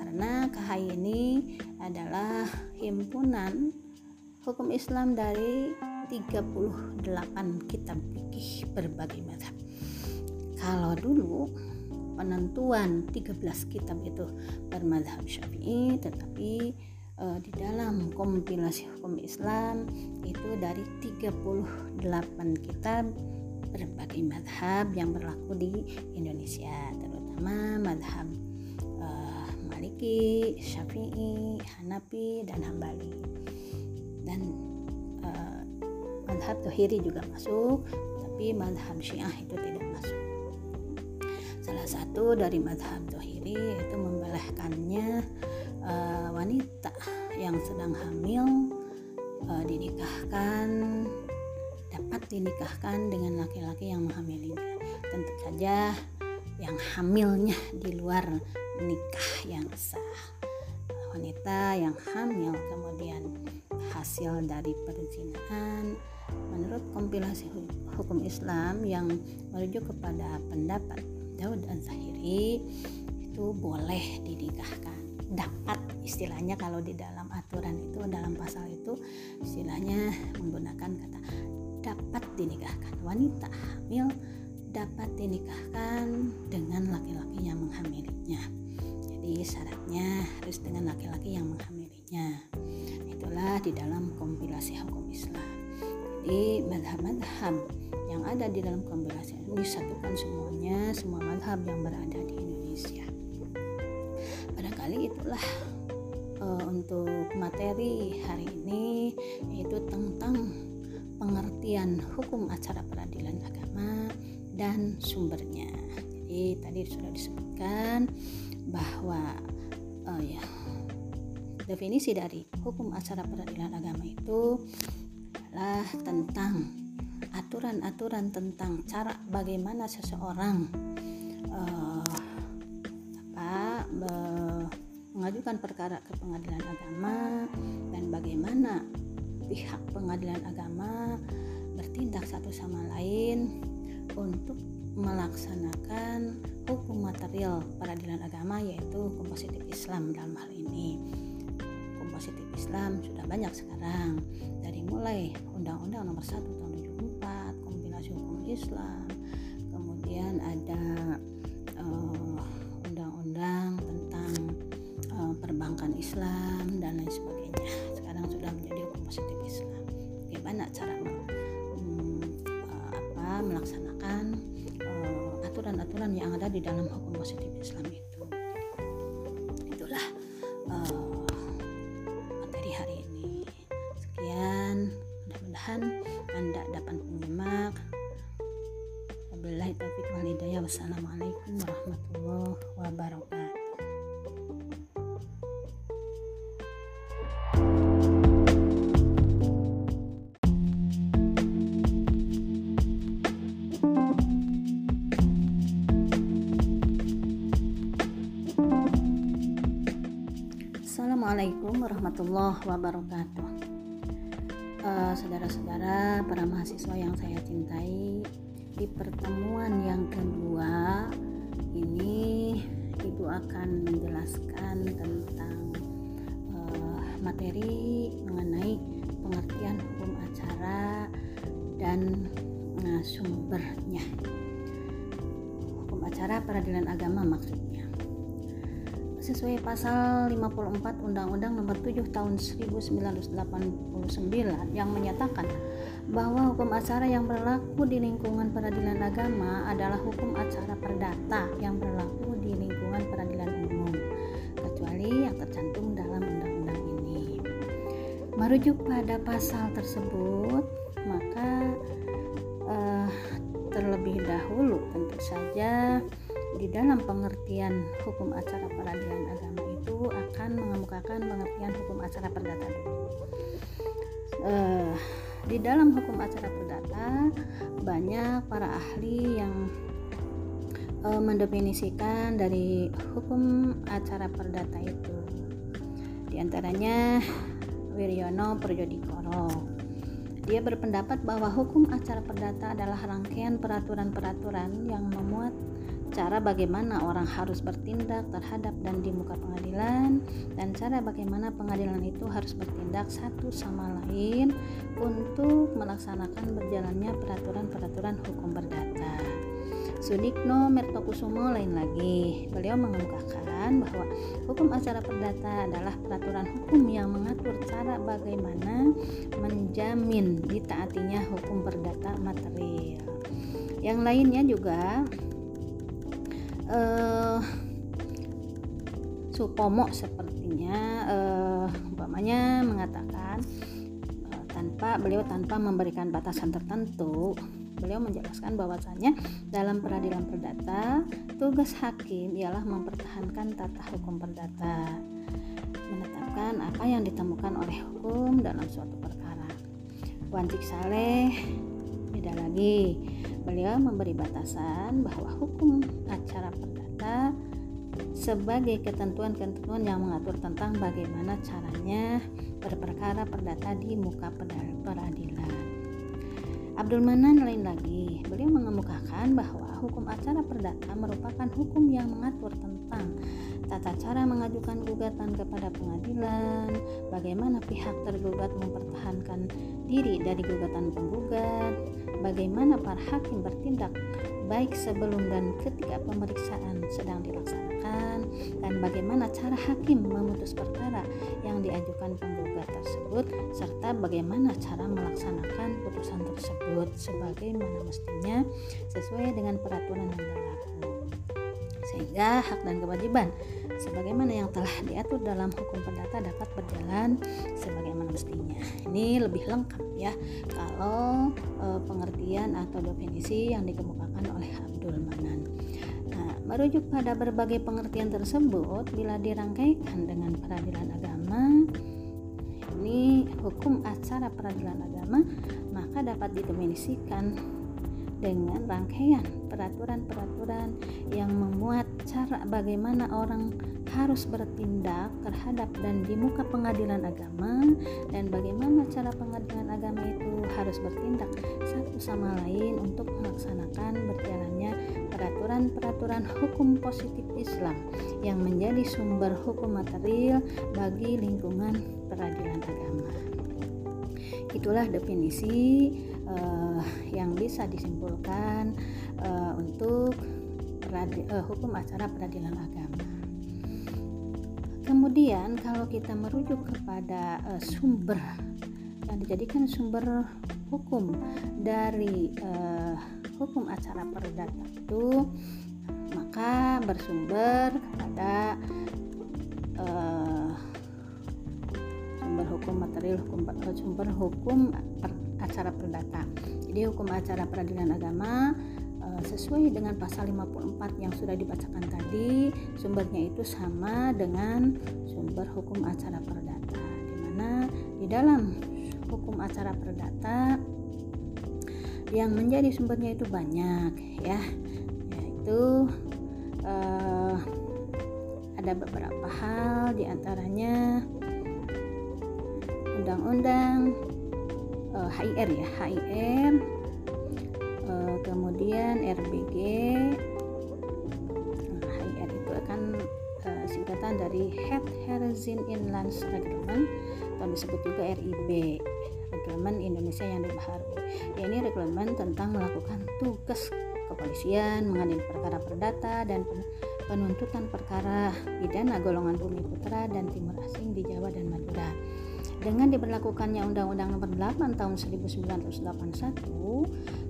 karena KHI ini adalah himpunan hukum Islam dari 38 kitab fikih berbagai mazhab. Kalau dulu penentuan 13 kitab itu bermadhab syafi'i tetapi e, di dalam kompilasi hukum Islam itu dari 38 kitab berbagai madhab yang berlaku di Indonesia terutama madhab Maliki, Syafi'i, Hanafi, dan Hambali. Dan uh, madhab Tuhiri juga masuk, tapi madhab Syiah itu tidak masuk. Salah satu dari madhab Tuhiri itu membolehkannya uh, wanita yang sedang hamil uh, dinikahkan dapat dinikahkan dengan laki-laki yang menghamilinya. Tentu saja yang hamilnya di luar nikah yang sah wanita yang hamil kemudian hasil dari perzinahan menurut kompilasi hukum Islam yang merujuk kepada pendapat Daud dan Zahiri itu boleh dinikahkan dapat istilahnya kalau di dalam aturan itu dalam pasal itu istilahnya menggunakan kata dapat dinikahkan. Wanita hamil dapat dinikahkan dengan laki-laki yang menghamilinya. Jadi syaratnya harus dengan laki-laki yang menghamilinya. Itulah di dalam kompilasi hukum Islam jadi madhab-madhab yang ada di dalam kompilasi ini disatukan semuanya semua madhab yang berada di Indonesia. Barangkali itulah uh, untuk materi hari ini yaitu tentang pengertian hukum acara peradilan agama dan sumbernya. Jadi tadi sudah disebutkan bahwa uh, ya definisi dari hukum acara peradilan agama itu adalah tentang aturan-aturan tentang cara bagaimana seseorang uh, apa mengajukan perkara ke pengadilan agama dan bagaimana pihak pengadilan agama bertindak satu sama lain untuk melaksanakan hukum material peradilan agama yaitu hukum positif Islam dalam hal ini Islam sudah banyak sekarang. Dari mulai Undang-Undang Nomor 1 Tahun 74, Islam kemudian ada uh, undang-undang tentang uh, perbankan Islam dan lain sebagainya. Sekarang sudah menjadi hukum positif Islam. Bagaimana cara um, uh, apa melaksanakan aturan-aturan uh, yang ada di dalam hukum positif Islam warahmatullahi wabarakatuh. Uh, Saudara-saudara, para mahasiswa yang saya cintai di pertemuan yang kedua ini ibu akan menjelaskan tentang uh, materi mengenai pengertian hukum acara dan uh, sumbernya. Hukum acara peradilan agama maksudnya. Sesuai pasal 54 Undang-Undang Nomor 7 Tahun 1989 yang menyatakan bahwa hukum acara yang berlaku di lingkungan peradilan agama adalah hukum acara perdata yang berlaku di lingkungan peradilan umum, kecuali yang tercantum dalam undang-undang ini. Merujuk pada pasal tersebut, maka uh, terlebih dahulu tentu saja di dalam pengertian hukum acara peradilan agama akan mengemukakan pengertian hukum acara perdata dulu. Uh, di dalam hukum acara perdata banyak para ahli yang e, mendefinisikan dari hukum acara perdata itu di antaranya Wiryono Projodikoro dia berpendapat bahwa hukum acara perdata adalah rangkaian peraturan-peraturan yang memuat cara bagaimana orang harus bertindak terhadap dan di muka pengadilan dan cara bagaimana pengadilan itu harus bertindak satu sama lain untuk melaksanakan berjalannya peraturan-peraturan hukum perdata. Sudikno Mertokusumo lain lagi. Beliau mengemukakan bahwa hukum acara perdata adalah peraturan hukum yang mengatur cara bagaimana menjamin ditaatinya hukum perdata material. Yang lainnya juga uh, Supomo sepertinya uh, umpamanya mengatakan uh, tanpa beliau tanpa memberikan batasan tertentu beliau menjelaskan bahwasanya dalam peradilan perdata tugas hakim ialah mempertahankan tata hukum perdata menetapkan apa yang ditemukan oleh hukum dalam suatu perkara. Wancik Saleh beda lagi beliau memberi batasan bahwa hukum acara perdata sebagai ketentuan-ketentuan yang mengatur tentang bagaimana caranya berperkara perdata di muka peradilan. Abdul Manan lain lagi, beliau mengemukakan bahwa hukum acara perdata merupakan hukum yang mengatur tentang tata cara mengajukan gugatan kepada pengadilan, bagaimana pihak tergugat mempertahankan diri dari gugatan penggugat, bagaimana para hakim bertindak baik sebelum dan ketika pemeriksaan sedang dilaksanakan, dan bagaimana cara hakim memutus perkara yang diajukan penggugat tersebut, serta bagaimana cara melaksanakan putusan tersebut sebagaimana mestinya sesuai dengan peraturan yang berlaku. Sehingga hak dan kewajiban sebagaimana yang telah diatur dalam hukum perdata dapat berjalan sebagaimana mestinya. Ini lebih lengkap ya kalau e, pengertian atau definisi yang dikemukakan oleh Abdul Manan. Nah, merujuk pada berbagai pengertian tersebut bila dirangkaikan dengan peradilan agama ini hukum acara peradilan agama maka dapat didefinisikan dengan rangkaian peraturan-peraturan yang memuat cara bagaimana orang harus bertindak terhadap dan di muka pengadilan agama dan bagaimana cara pengadilan agama itu harus bertindak satu sama lain untuk melaksanakan berjalannya peraturan-peraturan hukum positif Islam yang menjadi sumber hukum material bagi lingkungan peradilan agama. itulah definisi uh, yang bisa disimpulkan uh, untuk peradi, uh, hukum acara peradilan agama. Kemudian kalau kita merujuk kepada uh, sumber yang dijadikan sumber hukum dari uh, hukum acara perdata itu maka bersumber kepada uh, sumber hukum material hukum sumber hukum per, acara perdata. Jadi hukum acara peradilan agama sesuai dengan pasal 54 yang sudah dibacakan tadi sumbernya itu sama dengan sumber hukum acara perdata di mana di dalam hukum acara perdata yang menjadi sumbernya itu banyak ya. Yaitu uh, ada beberapa hal di antaranya undang-undang uh, HIR ya HIR kemudian RBG nah, HIR itu akan uh, singkatan dari Head Horizon Inland Reglement atau disebut juga RIB Reglement Indonesia yang dibaharui. Ya ini reglement tentang melakukan tugas kepolisian mengadili perkara perdata dan penuntutan perkara pidana golongan bumi putra dan timur asing di Jawa dan Madura dengan diberlakukannya Undang-Undang Nomor 8 Tahun 1981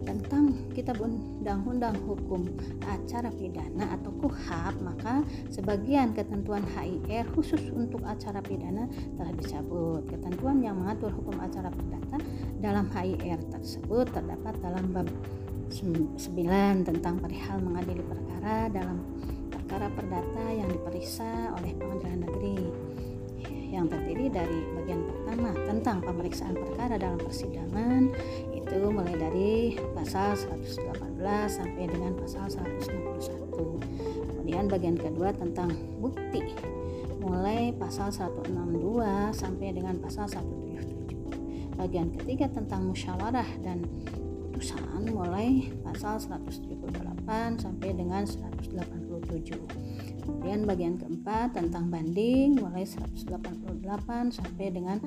tentang Kitab Undang-Undang Hukum Acara Pidana atau KUHAP, maka sebagian ketentuan HIR khusus untuk acara pidana telah dicabut. Ketentuan yang mengatur hukum acara perdata dalam HIR tersebut terdapat dalam bab 9 tentang perihal mengadili perkara dalam perkara perdata yang diperiksa oleh pengadilan negeri yang terdiri dari bagian pertama tentang pemeriksaan perkara dalam persidangan itu mulai dari pasal 118 sampai dengan pasal 161 kemudian bagian kedua tentang bukti mulai pasal 162 sampai dengan pasal 177 bagian ketiga tentang musyawarah dan putusan mulai pasal 178 sampai dengan 187 Kemudian bagian keempat tentang banding mulai 188 sampai dengan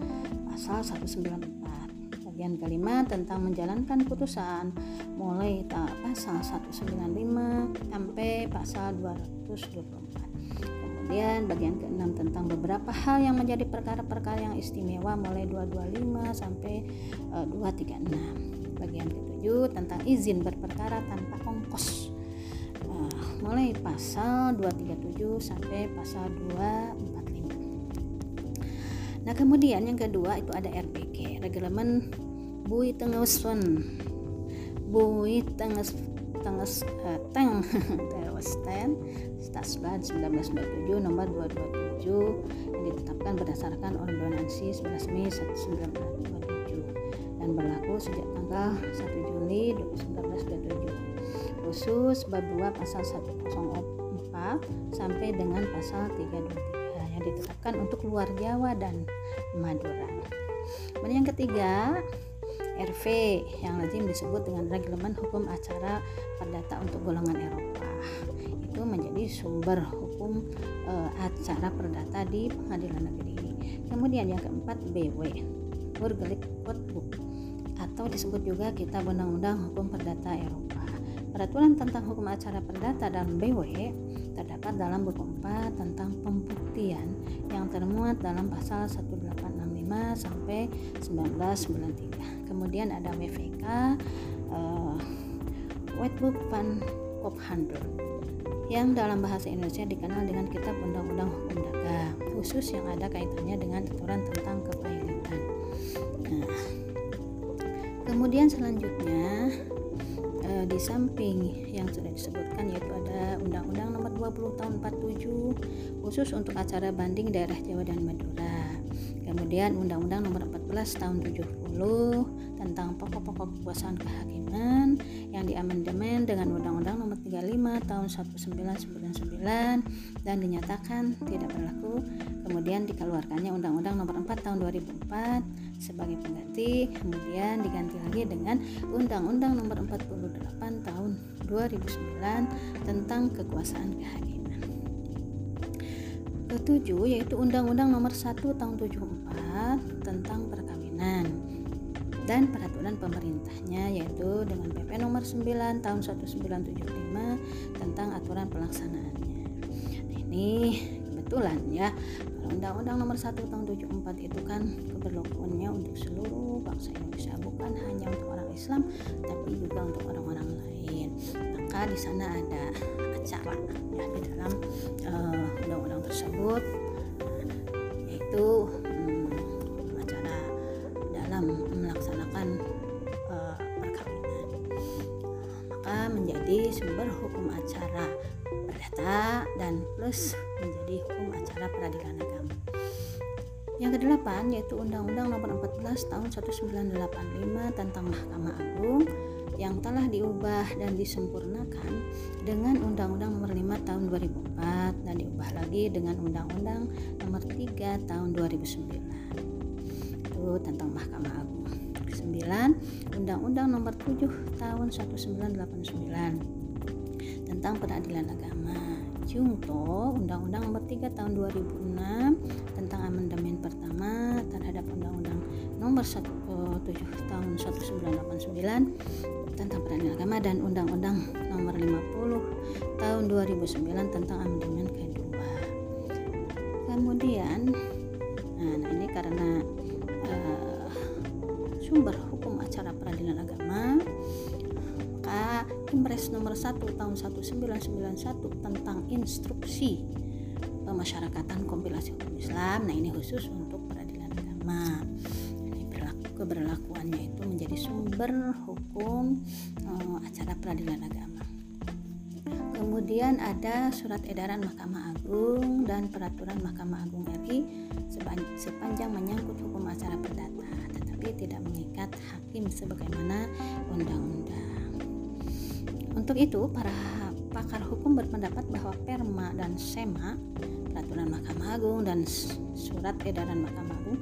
pasal 194. Bagian kelima tentang menjalankan putusan mulai pasal 195 sampai pasal 224. Kemudian bagian keenam tentang beberapa hal yang menjadi perkara-perkara yang istimewa mulai 225 sampai uh, eh, 236. Bagian ketujuh tentang izin berperkara tanpa ongkos mulai pasal 237 sampai pasal 245 nah kemudian yang kedua itu ada RPG Reglemen Bui Tengesun Bui Tenges Tenges uh, Teng Tewesten Stasban 1997 nomor 227 yang ditetapkan berdasarkan ordonansi 11 Mei 1927 dan berlaku sejak tanggal 1 Juli 1927 khusus bab 2 pasal 104 sampai dengan pasal 323 yang ditetapkan untuk luar Jawa dan Madura. Kemudian yang ketiga, RV yang lazim disebut dengan Reglemen Hukum Acara Perdata untuk golongan Eropa. Itu menjadi sumber hukum e, acara perdata di pengadilan negeri. Kemudian yang keempat BW, Burgerlijk Codebook atau disebut juga Kitab Undang-Undang Hukum Perdata Eropa. Peraturan tentang hukum acara perdata dalam BW terdapat dalam buku 4 tentang pembuktian yang termuat dalam pasal 1865 sampai 1993. Kemudian ada WVK uh, Wetbook van Kophandel yang dalam bahasa Indonesia dikenal dengan Kitab Undang-Undang Hukum Dagang khusus yang ada kaitannya dengan aturan tentang kepailitan. Nah, kemudian selanjutnya uh, di samping yang sudah disebutkan yaitu ada Undang-Undang Nomor 20 Tahun 47 khusus untuk acara banding daerah Jawa dan Madura. Kemudian Undang-Undang Nomor 14 Tahun 70 tentang pokok-pokok kekuasaan kehakiman yang diamandemen dengan Undang-Undang Nomor 35 Tahun 1999 dan dinyatakan tidak berlaku. Kemudian dikeluarkannya Undang-Undang Nomor 4 Tahun 2004 sebagai pengganti kemudian diganti lagi dengan Undang-Undang Nomor 48 Tahun 2009 tentang kekuasaan kehakiman. Ketujuh yaitu Undang-Undang Nomor 1 Tahun 74 tentang perkawinan. dan peraturan pemerintahnya yaitu dengan PP nomor 9 tahun 1975 tentang aturan pelaksanaannya. Nah, ini kebetulan ya Undang-Undang nomor 1 tahun 74 itu kan keberlakuannya untuk seluruh bangsa Indonesia bukan hanya untuk orang Islam tapi juga untuk orang-orang lain. Maka di sana ada acara ya di dalam uh, undang-undang tersebut yaitu menjadi sumber hukum acara perdata dan plus menjadi hukum acara peradilan. Yang kedelapan yaitu Undang-Undang Nomor 14 Tahun 1985 tentang Mahkamah Agung yang telah diubah dan disempurnakan dengan Undang-Undang Nomor 5 Tahun 2004 dan diubah lagi dengan Undang-Undang Nomor 3 Tahun 2009. Itu tentang Mahkamah Agung. 9 Undang-Undang Nomor 7 Tahun 1989 tentang Peradilan Agama. Jungto Undang-Undang Nomor 3 Tahun 2006 tentang amandemen pertama terhadap Undang-Undang Nomor 1, 7 Tahun 1989 tentang peradilan agama dan Undang-Undang Nomor 50 Tahun 2009 tentang amandemen kedua. Kemudian, nah, nah ini karena sumber hukum acara peradilan agama maka Impres nomor 1 tahun 1991 tentang instruksi pemasyarakatan kompilasi hukum Islam nah ini khusus untuk agama keberlakuannya itu menjadi sumber hukum uh, acara peradilan agama kemudian ada surat edaran Mahkamah Agung dan peraturan Mahkamah Agung RI sepanjang menyangkut hukum acara perdata tetapi tidak mengikat hakim sebagaimana undang-undang. Untuk itu, para pakar hukum berpendapat bahwa perma dan sema, peraturan Mahkamah Agung dan surat edaran Mahkamah Agung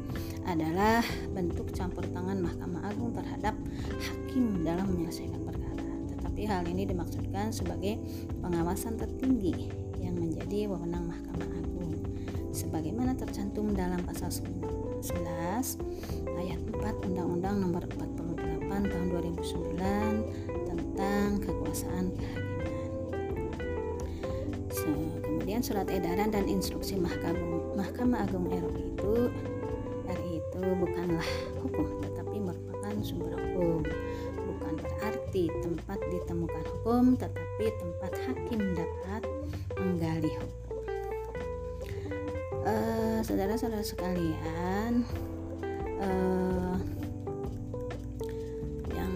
adalah bentuk campur tangan Mahkamah Agung terhadap hakim dalam menyelesaikan perkara. Tetapi hal ini dimaksudkan sebagai pengawasan tertinggi yang menjadi wewenang Mahkamah Agung sebagaimana tercantum dalam pasal 11 ayat 4 Undang-Undang Nomor 48 Tahun 2009 tentang kekuasaan kehakiman. Kemudian surat edaran dan instruksi Mahkamah, Agung RI itu itu bukanlah hukum tetapi merupakan sumber hukum. Bukan berarti tempat ditemukan hukum tetapi tempat hakim dapat menggali hukum. Uh, saudara-saudara sekalian, uh, yang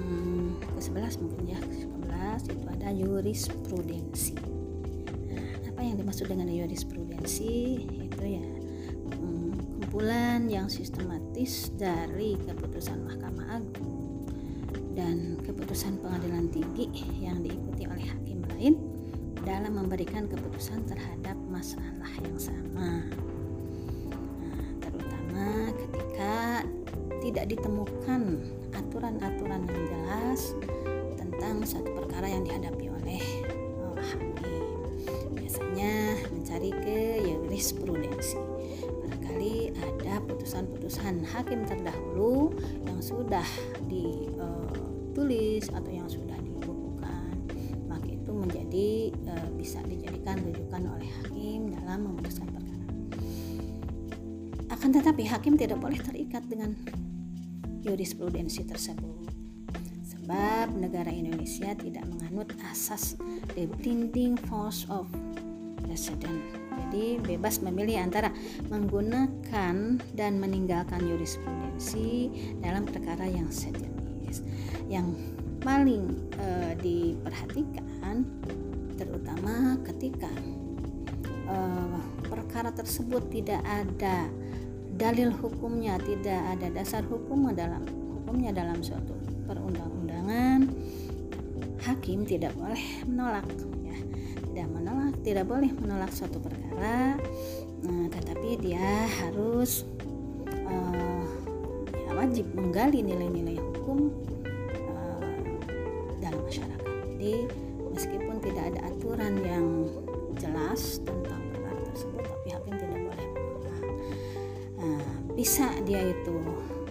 ke-11 mungkin ya ke-11 itu ada jurisprudensi nah, apa yang dimaksud dengan jurisprudensi itu ya kumpulan yang sistematis dari keputusan Mahkamah Agung dan keputusan pengadilan tinggi yang diikuti oleh hakim lain dalam memberikan keputusan terhadap masalah yang sama. tidak ditemukan aturan-aturan yang jelas tentang satu perkara yang dihadapi putusan-putusan hakim terdahulu yang sudah ditulis atau yang sudah dibukukan, maka itu menjadi uh, bisa dijadikan rujukan oleh hakim dalam memutuskan perkara. Akan tetapi hakim tidak boleh terikat dengan jurisprudensi tersebut. Sebab negara Indonesia tidak menganut asas the blinding force of precedent. Jadi bebas memilih antara menggunakan dan meninggalkan jurisprudensi dalam perkara yang sejenis. Yang paling e, diperhatikan terutama ketika e, perkara tersebut tidak ada dalil hukumnya tidak ada dasar hukum dalam hukumnya dalam suatu perundang-undangan hakim tidak boleh menolak ya tidak menolak tidak boleh menolak suatu perkara nah, tetapi dia harus uh, ya, wajib menggali nilai-nilai hukum uh, dalam masyarakat. Jadi meskipun tidak ada aturan yang jelas tentang perkara tersebut tapi hakim tidak boleh bisa dia itu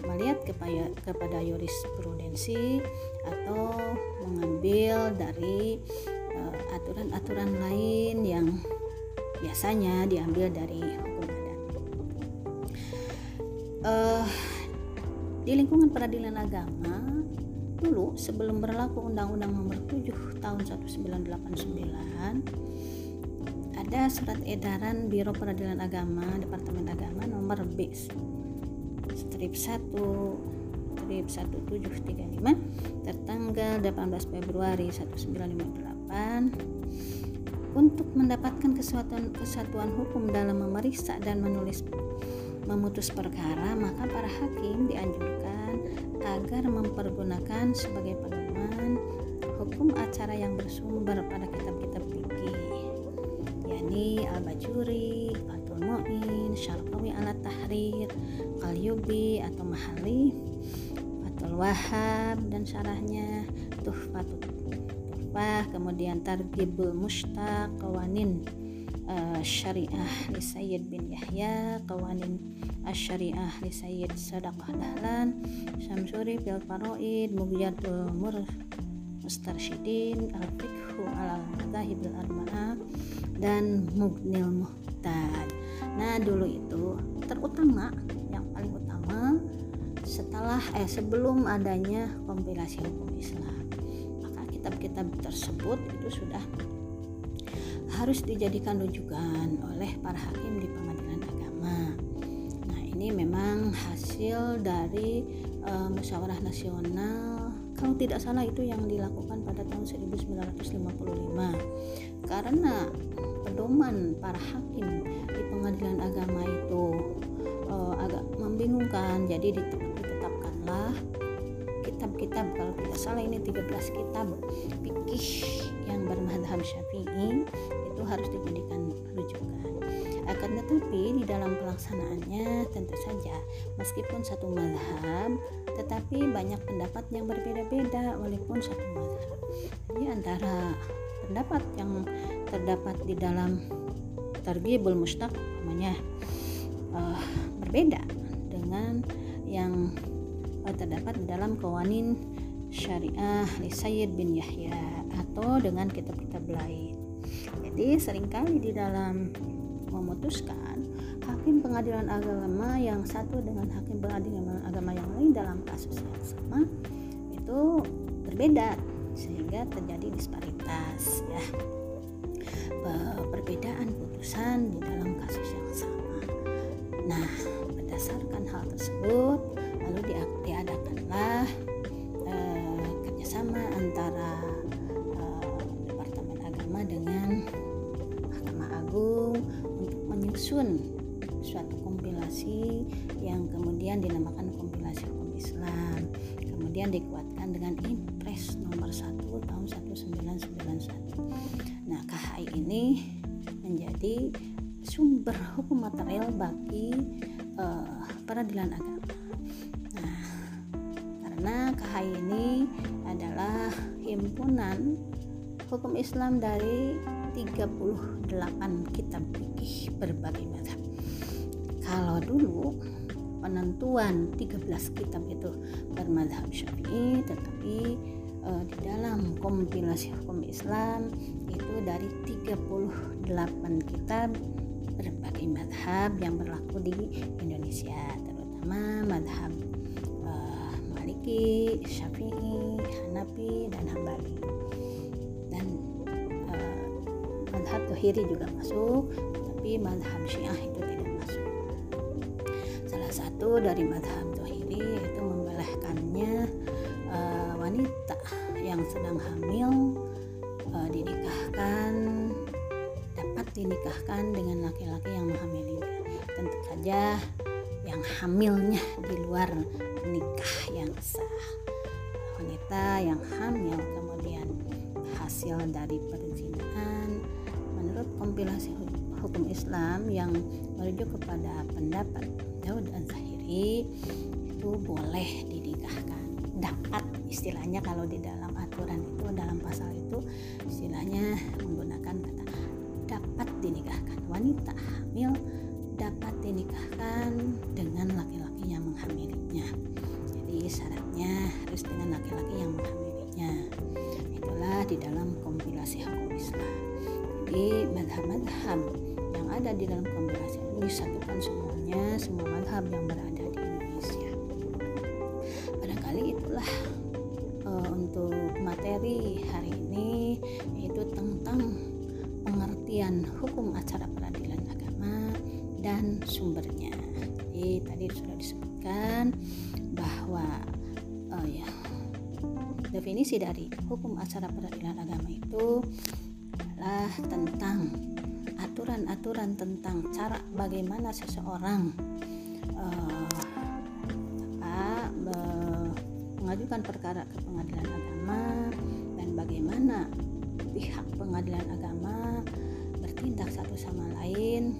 melihat kepada kepada jurisprudensi atau mengambil dari aturan-aturan lain yang biasanya diambil dari hukum adat. Uh, di lingkungan peradilan agama dulu sebelum berlaku Undang-Undang Nomor 7 Tahun 1989 ada surat edaran Biro Peradilan Agama Departemen Agama nomor B strip 1 strip 1735 tertanggal 18 Februari 1958 untuk mendapatkan kesatuan kesatuan hukum dalam memeriksa dan menulis memutus perkara maka para hakim dianjurkan agar mempergunakan sebagai pedoman hukum acara yang bersumber pada kitab-kitab fikih. Yakni Al-Bajuri, Fathul Mu'in, Syarqawi ala Tahrir, Qalyubi atau Mahali, Fathul Wahab dan syarahnya Tuhfatul Tuhfah, kemudian Targibul Mustaq, Qawanin uh, Syariah li Sayyid bin Yahya, Qawanin Asy-Syariah li Sayyid Sadaqah Dahlan, Syamsuri fil Faraid, Mughyatul Mur Mustarsyidin, Al-Fiqhu ala Madhahibil Arba'ah dan Mugnil Muhtad. Nah, dulu itu terutama yang paling utama setelah eh sebelum adanya kompilasi hukum Islam. Kitab-kitab tersebut itu sudah harus dijadikan rujukan oleh para hakim di pengadilan agama. Nah, ini memang hasil dari uh, musyawarah nasional. Kalau tidak salah itu yang dilakukan pada tahun 1955 karena pedoman para hakim di pengadilan agama itu uh, agak membingungkan. Jadi ditetapkanlah kitab-kitab. Kalau tidak salah ini 13 kitab fikih yang bermadhab syafi'i itu harus dijadikan rujukan. Akan tetapi di dalam pelaksanaannya tentu saja meskipun satu madhab tetapi banyak pendapat yang berbeda-beda walaupun satu madhab. Jadi antara pendapat yang terdapat di dalam Targhibul Mustaq namanya uh, berbeda dengan yang terdapat di dalam Kawanin Syariah li Sayyid bin Yahya atau dengan kitab-kitab lain. Jadi sering kali di dalam memutuskan hakim pengadilan agama yang satu dengan hakim pengadilan agama yang lain dalam kasus yang sama itu berbeda sehingga terjadi disparitas ya perbedaan putusan di dalam kasus yang sama nah berdasarkan hal tersebut lalu di, diadakanlah eh, kerjasama antara eh, Departemen Agama dengan Mahkamah Agung untuk menyusun suatu kompilasi yang kemudian dinamakan kompilasi hukum Islam. Kemudian dikuatkan dengan Impres nomor 1 tahun 1991 nah KHI ini menjadi sumber hukum material bagi uh, peradilan agama karena KHI ini adalah himpunan hukum Islam dari 38 kitab fikih berbagai macam. Kalau dulu penentuan 13 kitab itu bermadhab syafi'i tetapi uh, di dalam kompilasi hukum Islam itu dari 38 kitab berbagai madhab yang berlaku di Indonesia terutama madhab Maliki, Syafi'i, Hanafi dan Hambali. Dan uh, madhab Tuhiri juga masuk tapi madhab Syiah itu tidak masuk. Satu dari madhab Zohiri yaitu membolehkannya uh, wanita yang sedang hamil uh, dinikahkan dapat dinikahkan dengan laki-laki yang menghamilinya. Tentu saja yang hamilnya di luar nikah yang sah. Wanita yang hamil kemudian hasil dari perzinahan menurut kompilasi hukum Islam yang merujuk kepada pendapat Daud dan Zahiri itu boleh dinikahkan dapat istilahnya kalau di dalam aturan itu dalam pasal itu istilahnya menggunakan kata dapat dinikahkan wanita hamil dapat dinikahkan dengan laki-laki yang menghamilinya. Syaratnya harus dengan laki-laki yang menghamilinya. Itulah di dalam kompilasi hukum Islam. Jadi madhab-madhab yang ada di dalam kompilasi ini disatukan semuanya semua madhab yang berada definisi dari hukum acara peradilan agama itu adalah tentang aturan-aturan tentang cara bagaimana seseorang uh, apa, mengajukan perkara ke pengadilan agama dan bagaimana pihak pengadilan agama bertindak satu sama lain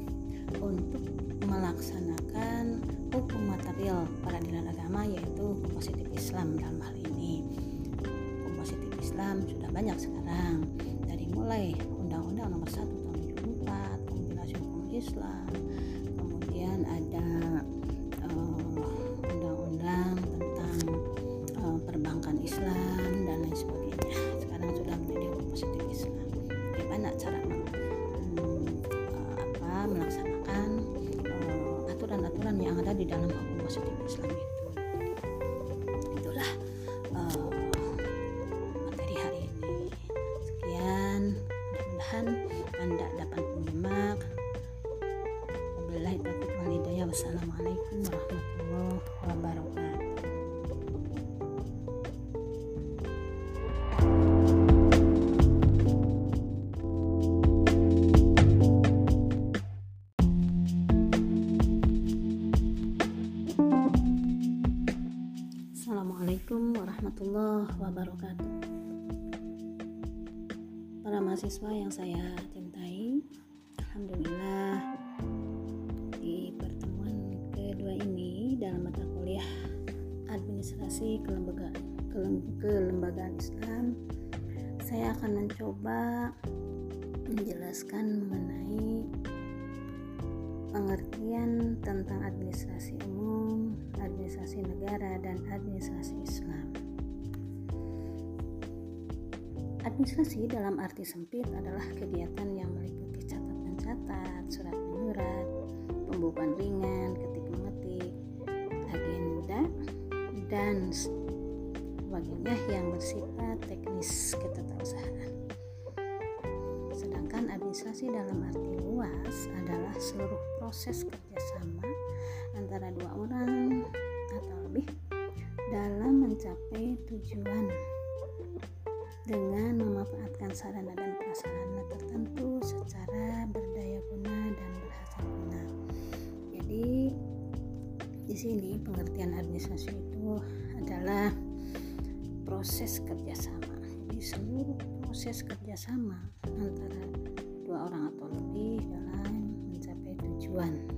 untuk melaksanakan hukum material peradilan agama yaitu positif Islam dalam hal ini banyak sekarang. Dari mulai Undang-Undang Nomor 1 Tahun 74 kompilasi hukum Islam mahasiswa yang saya cintai. Alhamdulillah Di pertemuan kedua ini Dalam mata kuliah Administrasi Kelembagaan, Kelembagaan Islam Saya akan mencoba Menjelaskan mengenai pengertian tentang administrasi umum, administrasi negara, dan administrasi Administrasi dalam arti sempit adalah kegiatan yang meliputi catat mencatat, surat menyurat, pembukuan ringan, ketik mengetik, agenda, dan sebagainya yang bersifat teknis ketetausahaan. Sedangkan administrasi dalam arti luas adalah seluruh proses kerjasama antara dua orang atau lebih dalam mencapai tujuan dengan memanfaatkan sarana dan prasarana tertentu secara berdaya guna dan berhasil guna. Jadi di sini pengertian administrasi itu adalah proses kerjasama. Jadi seluruh proses kerjasama antara dua orang atau lebih dalam mencapai tujuan.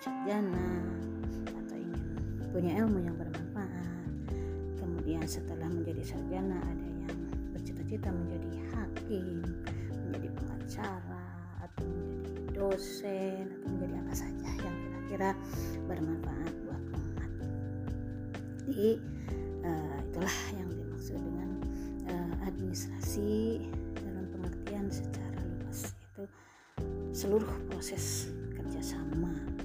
Sarjana atau ingin punya ilmu yang bermanfaat. Kemudian setelah menjadi sarjana ada yang bercita-cita menjadi hakim menjadi pengacara atau menjadi dosen atau menjadi apa saja yang kira bermanfaat buat umat. Jadi uh, itulah yang dimaksud dengan uh, administrasi dalam pengertian secara luas itu seluruh proses kerjasama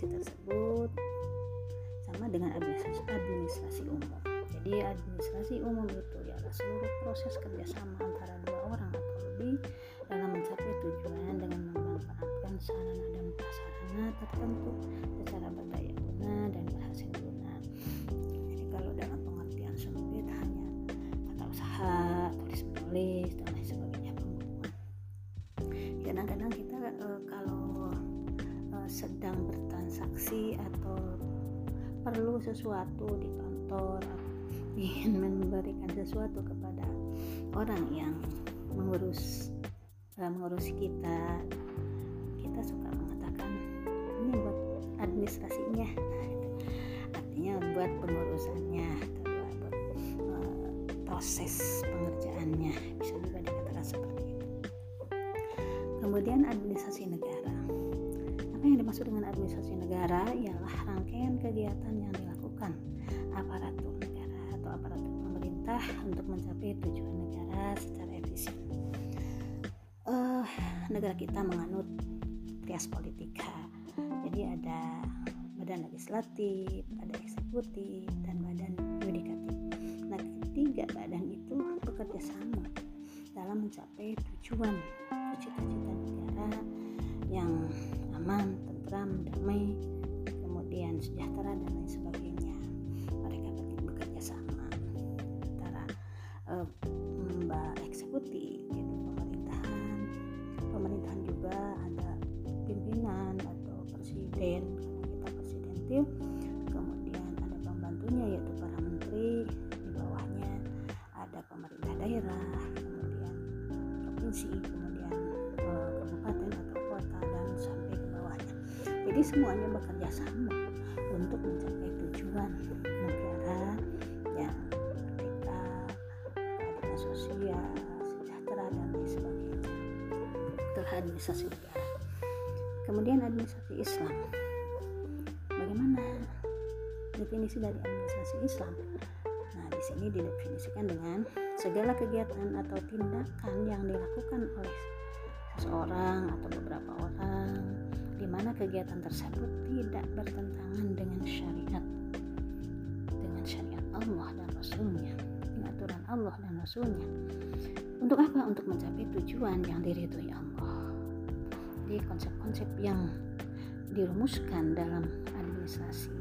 definisi tersebut sama dengan administrasi, administrasi umum. Jadi administrasi umum itu ialah seluruh proses kerjasama antara sesuatu kepada orang yang mengurus uh, mengurus kita. Kita suka mengatakan ini buat administrasinya. Artinya buat pengurusannya uh, proses pengerjaannya. Bisa juga dikatakan seperti itu. Kemudian administrasi negara. Apa yang dimaksud dengan administrasi negara? Ialah rangkaian kegiatan yang dilakukan untuk mencapai tujuan negara secara efisien. Uh, negara kita menganut trias politika, jadi ada badan legislatif, ada eksekutif, dan badan yudikatif. Nah, ketiga badan itu bekerja sama dalam mencapai tujuan cita-cita negara yang aman, tentram, damai, kemudian sejahtera dan lain sebagainya. Administrasi negara. Kemudian administrasi Islam. Bagaimana definisi dari administrasi Islam? Nah, di sini didefinisikan dengan segala kegiatan atau tindakan yang dilakukan oleh seseorang atau beberapa orang di mana kegiatan tersebut tidak bertentangan dengan syariat dengan syariat Allah dan Rasulnya aturan Allah dan Rasulnya untuk apa? untuk mencapai tujuan yang diridhoi Allah jadi konsep-konsep yang dirumuskan dalam administrasi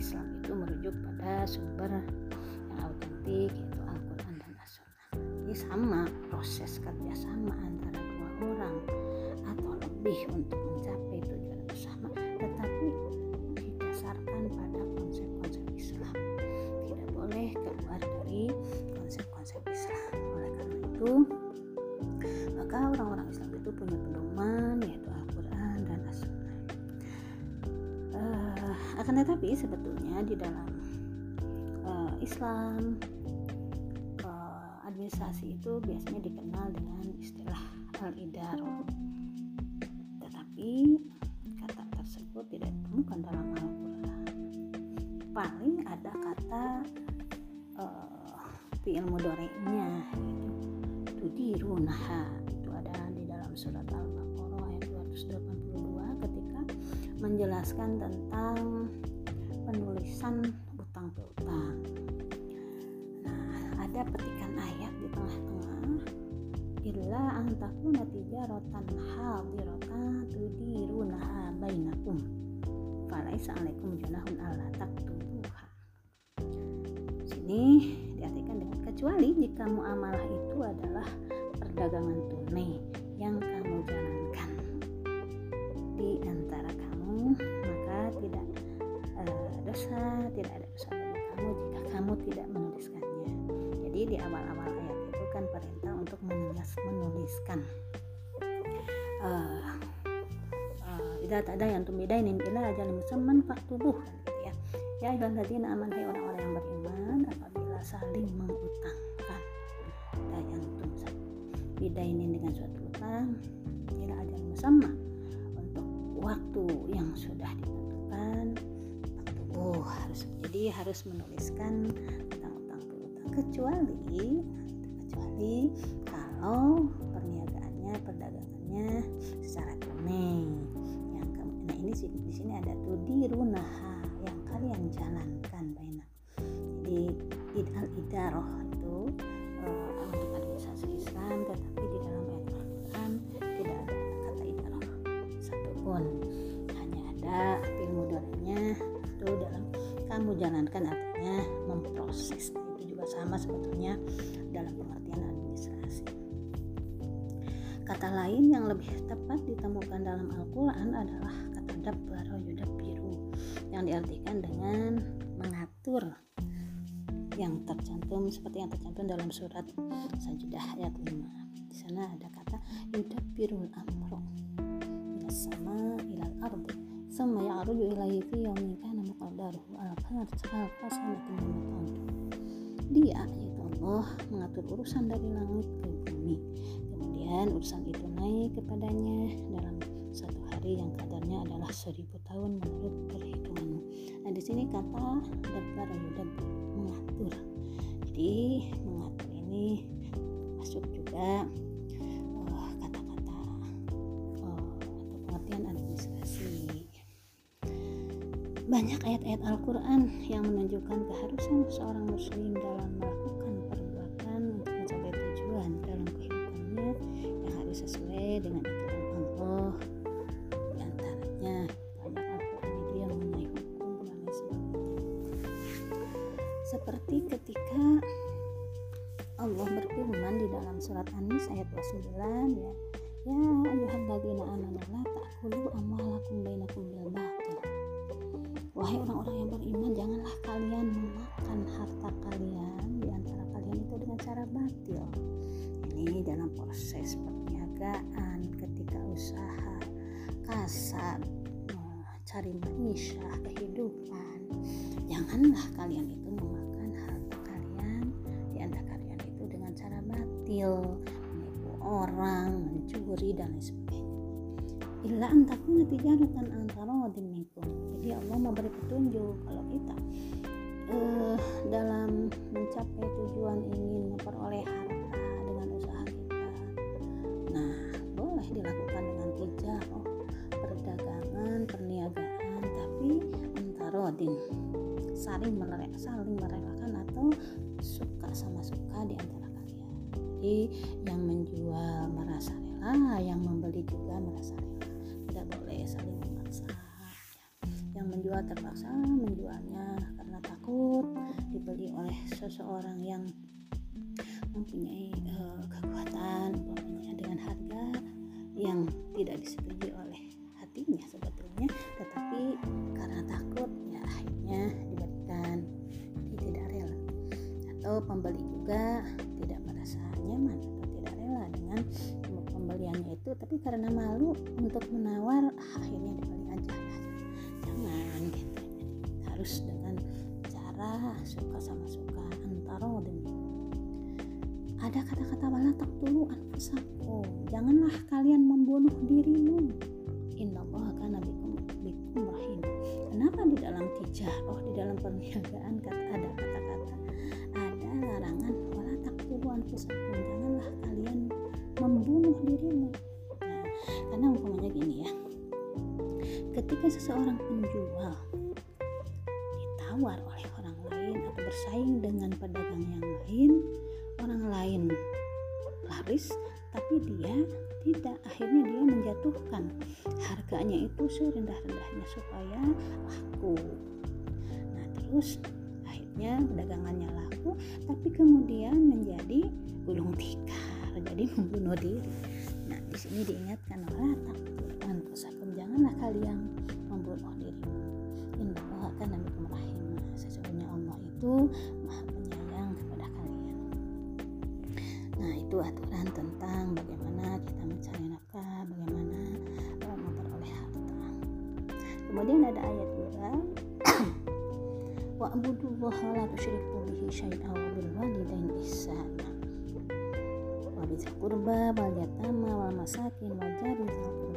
Islam itu merujuk pada sumber yang autentik yaitu Al-Quran dan As-Sunnah. Jadi sama proses kerjasama antara dua orang atau lebih untuk itu biasanya dikenal dengan istilah al-idar. Tetapi kata tersebut tidak ditemukan dalam Al-Quran. Paling ada kata uh, fi'il mudhari'nya yaitu tudirunaha itu ada di dalam surat Al-Baqarah ayat 282 ketika menjelaskan tentang tijaratan hadiratan tudirunaha bainakum. Falaisa alaikum junahun alla taktubuha. Sini kecuali jika muamalah itu adalah perdagangan tunai yang kamu jalankan. Di antara kamu maka tidak uh, dosa tidak ada dosa bagi kamu jika kamu tidak menuliskannya. Jadi di awal-awal ayat itu kan perintah untuk menulis menuliskan tidak ada yang tumidainin ila ajalin musamman faktubuh kan gitu ya. Ya ayyuhalladzina aman hai orang-orang yang beriman apabila saling mengutangkan. Tayantum bidainin dengan suatu utang ila ajal musamma untuk waktu yang sudah ditentukan. Tubuh harus jadi harus menuliskan tentang utang piutang kecuali kecuali kalau perniagaannya perdagangannya secara nah ini di sini ada tudirunaha yang kalian jalankan baina. Jadi id al idaroh itu untuk administrasi Islam tetapi di dalam ayat Al-Quran tidak ada kata idaroh satupun. Hanya ada ilmu mudoranya itu dalam kamu jalankan artinya memproses. Itu juga sama sebetulnya dalam pengertian administrasi. Kata lain yang lebih tepat ditemukan dalam Al-Quran adalah tercantum seperti yang tercantum dalam surat Sajidah ayat 5 di sana ada kata yudabbirul amro sama ilal ardi sama ya'ruju ilaihi fi yawmin kana muqaddaruhu alfa sanatin tahun dia yaitu Allah mengatur urusan dari langit ke bumi. Kemudian urusan itu naik kepadanya dalam satu hari yang kadarnya adalah seribu tahun menurut perhitunganmu nah di sini kata dabbar yudabbir mengatur jadi mengatur ini masuk juga uh, kata-kata uh, atau pengertian administrasi. Banyak ayat-ayat Al-Quran yang menunjukkan keharusan seorang muslim dalam melakukan perbuatan untuk mencapai tujuan dalam kehidupannya yang harus sesuai dengan aturan Allah seperti ketika Allah berfirman di dalam surat An-Nis ayat 29 ya Ya ayyuhalladzina amanu la ta'kulu amwalakum bainakum bil batil Wahai orang-orang yang beriman, janganlah kalian memakan harta kalian di antara kalian itu dengan cara batil. Ini dalam proses perniagaan, ketika usaha, kasar, cari maisha, kehidupan. Janganlah kalian itu memakan batil, menipu orang, mencuri dan lain sebagainya. Illa antakuna tijaratan antara minkum. Jadi Allah memberi petunjuk kalau kita uh, dalam mencapai tujuan ingin memperoleh harta dengan usaha kita. Nah boleh dilakukan dengan tijarah perdagangan perniagaan tapi antarodin saling merelakan saling merelakan atau suka sama suka di antara jadi yang menjual merasa rela yang membeli juga merasa rela. Tidak boleh saling memaksa yang menjual terpaksa menjualnya karena takut dibeli oleh seseorang yang mempunyai uh, kekuatan umpamanya dengan harga yang tidak disetujui oleh hatinya sebetulnya tetapi karena takut ya akhirnya diberikan. Jadi tidak rela. Atau pembeli juga pembeliannya itu tapi karena malu untuk menawar akhirnya dibeli aja. Jangan gitu. Harus dengan cara suka sama suka. Antara demi ada kata-kata wala taqtulu anfusakum janganlah kalian membunuh dirimu. Innallaha kana bikum bikum kenapa di dalam tijarah di dalam perniagaan kata seseorang penjual ditawar oleh orang lain atau bersaing dengan pedagang yang lain orang lain laris tapi dia tidak akhirnya dia menjatuhkan harganya itu serendah-rendahnya supaya laku. Nah terus akhirnya perdagangannya laku tapi kemudian menjadi gulung tikar jadi membunuh diri. Nah di sini diingatkan wala taktulan pusakum janganlah kalian membunuh dirimu innallaha kana bikum rahim sesungguhnya Allah itu maha penyayang kepada kalian. Nah itu aturan tentang bagaimana kita mencari nafkah bagaimana uh, memperoleh harta. Kemudian ada ayat juga wa'budullaha la tusyriku bihi syai'an wa bil walidaini ihsana. Wa bizil qurba wal yatama wal masakin wal jari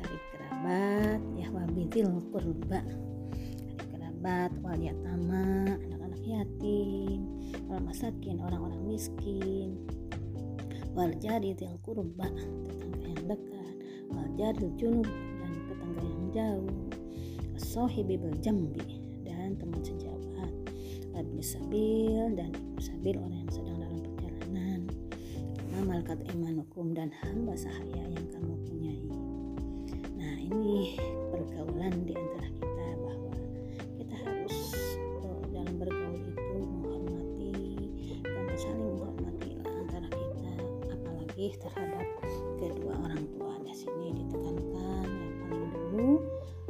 karib kerabat ya wabitil kurba karib kerabat wal yatama anak-anak yatim wal masakin orang-orang miskin. Wal jari til kurba tetangga yang dekat. Wal junub dan tetangga yang jauh. Sohibi jambi dan teman sejawat. Abdi sabil dan ibu sabil orang yang sedang dalam perjalanan. Malaikat imanukum dan hamba sahaya yang kamu ini pergaulan di antara kita bahwa kita harus uh, dalam bergaul itu menghormati dan saling menghormati antara kita. Apalagi terhadap kedua orang tua di sini ditekankan yang paling dulu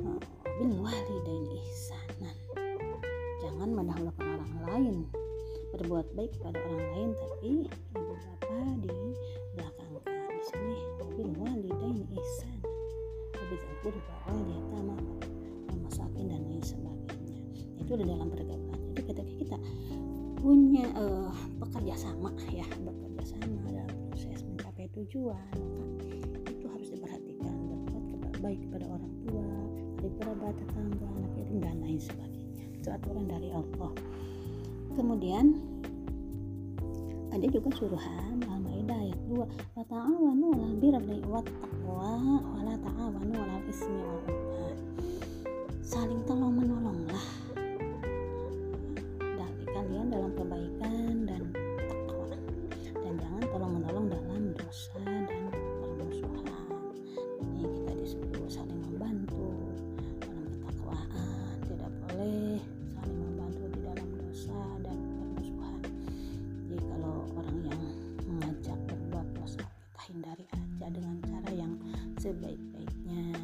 uh, bil walidain ihsanan. Jangan mendahulukan orang lain. Berbuat baik kepada orang lain tapi ibu bapak di wabil qurba wal yatama masakin dan lain sebagainya. Itu di dalam pergaulan. Jadi ketika kita punya uh, bekerja sama ya bekerja sama dalam proses mencapai tujuan itu harus diperhatikan berbuat baik kepada orang tua dari kerabat tetangga anak yatim dan lain sebagainya. Itu aturan dari Allah. Kemudian ada juga suruhan Al-Maidah ayat 2 wa ta'awanu 'alal birri wat taqwa wa la ta'awanu 'alal ismi wal udwan sebaik-baiknya.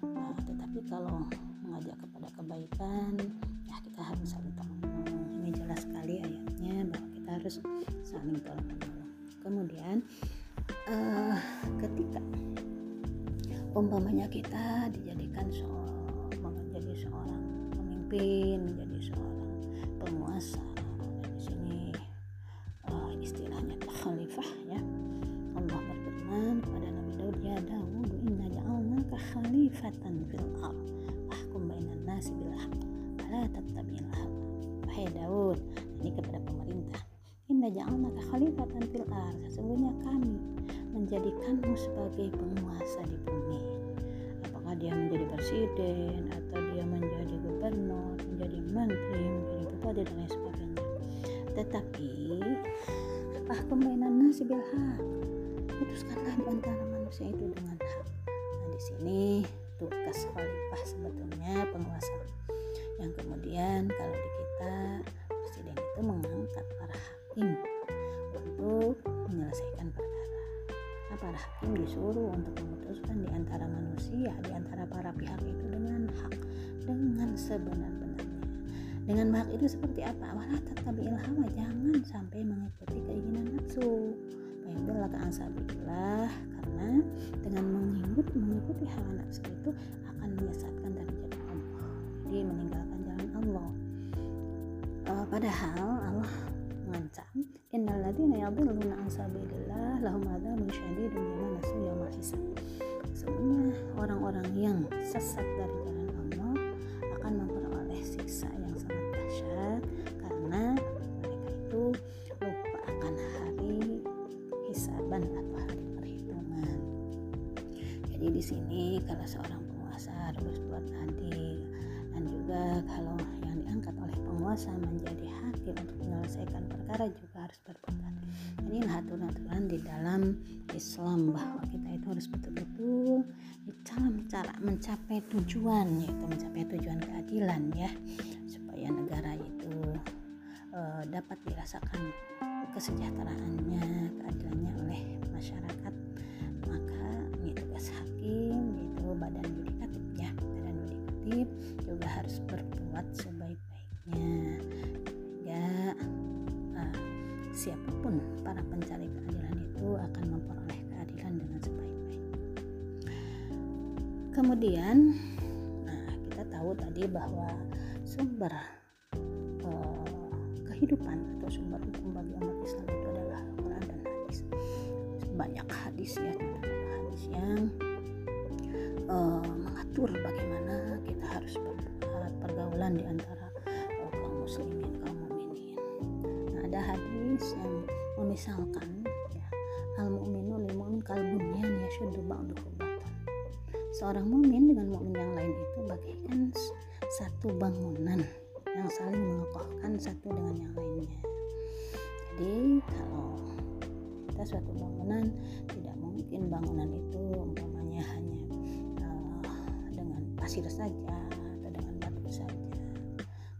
Nah, tetapi kalau mengajak kepada kebaikan ya kita harus saling tolong ini jelas sekali ayatnya bahwa kita harus saling tolong menolong. Kemudian uh, ketika umpamanya kita sebagai penguasa di bumi. Apakah dia menjadi presiden atau dia menjadi gubernur menjadi menteri menjadi bupati dan lain sebagainya. Tetapi fahkum bainan nasi bil haqq putuskanlah di antara manusia itu sebenar-benarnya dengan hak itu seperti apa? Wala tatabi'il hawa jangan sampai mengikuti keinginan nafsu. Fayudallaka ansabilillah karena dengan mengikuti, mengikuti hawa nafsu itu akan menyesatkan dari jalan Allah jadi meninggalkan jalan Allah. Uh, padahal Allah mengancam innalladzina yadhilluna an sabilillah lahum adzabun syadidun bima nasu yaumal hisab. Sebenarnya orang-orang yang sesat dari jalan akan memperoleh siksa yang sangat dahsyat karena mereka itu lupa akan hari hisaban atau hari perhitungan. Jadi di sini kalau seorang penguasa harus berbuat adil dan juga kalau yang diangkat oleh penguasa menjadi hakim untuk menyelesaikan perkara juga harus berbuat adil. Ini aturan-aturan di dalam Islam bahwa kita itu harus betul-betul cara mencapai tujuan yaitu mencapai tujuan keadilan ya supaya negara itu uh, dapat dirasakan kesejahteraannya, keadilannya oleh masyarakat. Maka ini tugas hakim yaitu badan yudikatif ya. Badan yudikatif juga harus berbuat sebaik-baiknya. Ya, uh, siapa pun para pencari kemudian nah, kita tahu tadi bahwa sumber eh, kehidupan seorang mukmin dengan mukmin yang lain itu bagaikan satu bangunan yang saling mengokohkan satu dengan yang lainnya. Jadi kalau kita suatu bangunan tidak mungkin bangunan itu umpamanya hanya uh, dengan pasir saja atau dengan batu saja,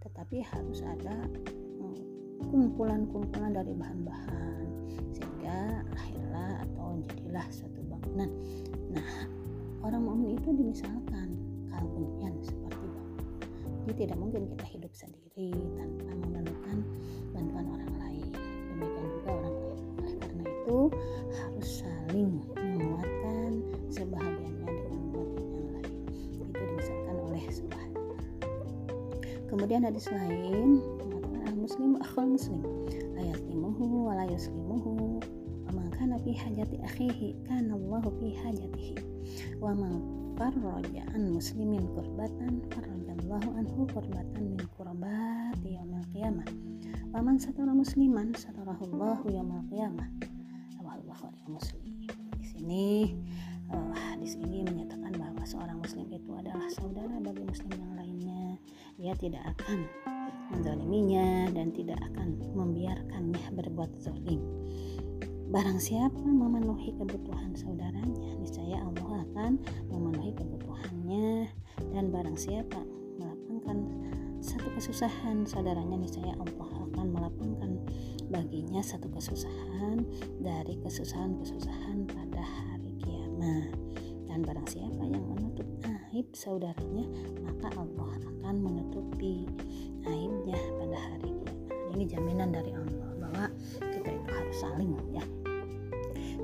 tetapi harus ada eh, kumpulan-kumpulan dari bahan-bahan dimisalkan kalbunyan seperti bangunan jadi tidak mungkin kita hidup sendiri tanpa memerlukan bantuan orang lain. Demikian juga orang lain. Oleh karena itu harus saling menguatkan sebahagiannya dengan bagian yang lain. Itu dimisalkan oleh sebuah kemudian hadis lain mengatakan muslim akhul muslim la yaslimuhu wa yuslimuhu. Wa man hajati akhihi kana Allahu fi hajatihi. Wa man farraja an muslimin kurbatan farrajallahu anhu kurbatan min kurbati yaumil qiyamah. Wa man satara musliman satarahullahu yaumil qiyamah. Bukhari muslim. Di sini uh, hadis ini menyatakan bahwa seorang muslim itu adalah saudara bagi muslim yang lainnya. Dia tidak akan menzaliminya dan tidak akan membiarkannya berbuat zalim Barang siapa memenuhi kebutuhan saudaranya, niscaya Allah akan memenuhi kebutuhannya dan barang siapa melapangkan satu kesusahan saudaranya, niscaya Allah akan melapangkan baginya satu kesusahan dari kesusahan-kesusahan pada hari kiamat. Dan barang siapa yang menutup aib saudaranya, maka Allah akan menutupi aibnya pada hari kiamat. Ini jaminan dari Allah bahwa kita itu harus saling ya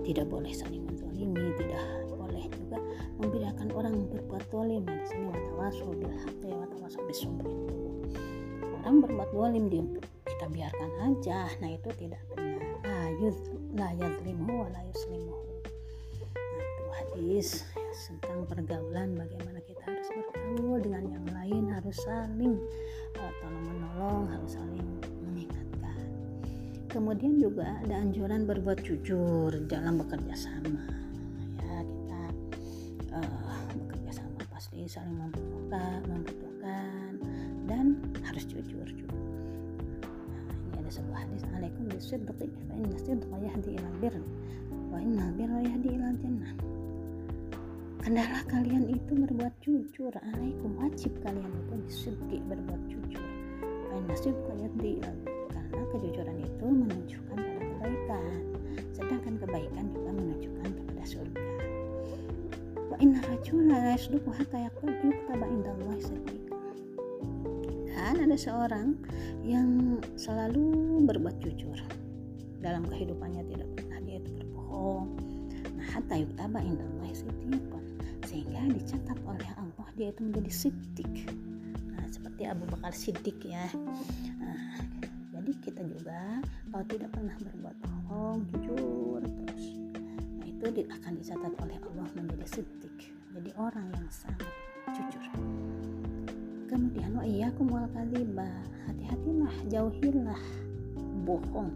tidak boleh saling menzalimi tidak boleh juga membedakan orang berbuat dolim nah di sini watawasul bil ya watawasul bisubri itu orang berbuat dolim dia kita biarkan aja. Nah itu tidak benar. Yuz la yazlimu wa la yuslimuhu. Nah itu hadis tentang pergaulan bagaimana kita harus bergaul dengan yang lain harus saling uh, tolong menolong harus saling kemudian juga ada anjuran berbuat jujur dalam bekerja sama. Ya kita uh, bekerja sama pasti saling membutuhkan membutuhkan dan harus jujur juga. Nah, ini ada sebuah hadis alaikum bisidqi fa inna sidqa yahdi ila birr wa inna birra yahdi ila jannah. Kendala kalian itu berbuat jujur. Alaikum wajib kalian itu bisidqi berbuat jujur. Fa inna sidqa yahdi ila karena kejujuran itu menunjukkan pada kebaikan. Sedangkan kebaikan juga menunjukkan kepada surga. Wa inna rajula yasduqu hatta yuktaba indallahi siddiqan dan ada seorang yang selalu berbuat jujur. Dalam kehidupannya tidak pernah dia itu berbohong. Nah hatta yuktaba indallahi siddiqan sehingga dicatat oleh Allah dia itu menjadi siddiq. Nah seperti Abu Bakar Siddiq ya. Nah, jadi kita juga kalau tidak pernah berbuat bohong jujur terus. Nah itu akan dicatat oleh Allah menjadi sidik jadi orang yang sangat jujur. Kemudian wa iyyakum wal kadhiba hati-hatilah jauhilah bohong.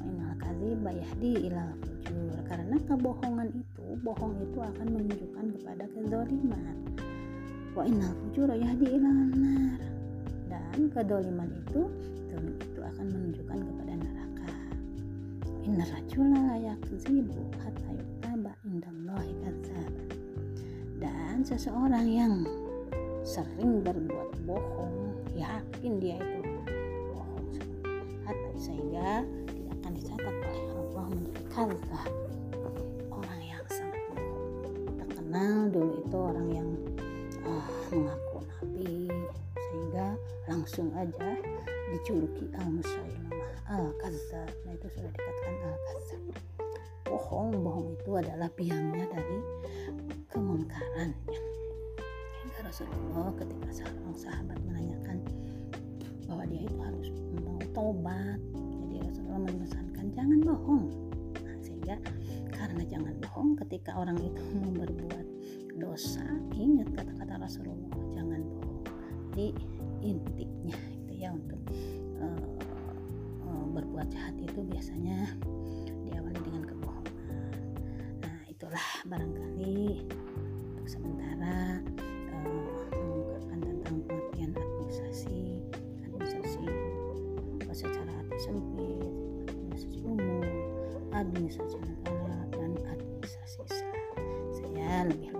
Innal kadhiba yahdi ilal fujur karena kebohongan itu bohong itu akan menunjukkan kepada kezaliman wa innal fujura yahdi ilal nar dan kedoliman itu dolim itu akan menunjukkan kepada neraka. Inna rajula la yakzibu hatta yuktaba indallahi kadzab dan seseorang yang sering berbuat bohong yakin dia itu bohong hatta sehingga tidak akan dicatat oleh Allah menjadi kadzab. Orang yang sangat terkenal dulu itu orang yang uh, mengaku nabi langsung aja dijuluki al-musailamah al-kazzab. Nah itu sudah dikatakan al-kazzab. Bohong bohong itu adalah biangnya dari kemunkaran ya. Rasulullah ketika seorang sahabat menanyakan bahwa dia itu harus mau tobat jadi Rasulullah memesankan jangan bohong. Nah, sehingga karena jangan bohong ketika orang itu mau berbuat dosa ingat kata-kata Rasulullah jangan bohong. Jadi intinya itu ya untuk uh, uh, berbuat jahat itu biasanya diawali dengan kebohongan. Nah itulah barangkali untuk sementara uh, mengungkapkan tentang pengertian administrasi administrasi secara arti sempit administrasi umum administrasi negara dan administrasi saya lebih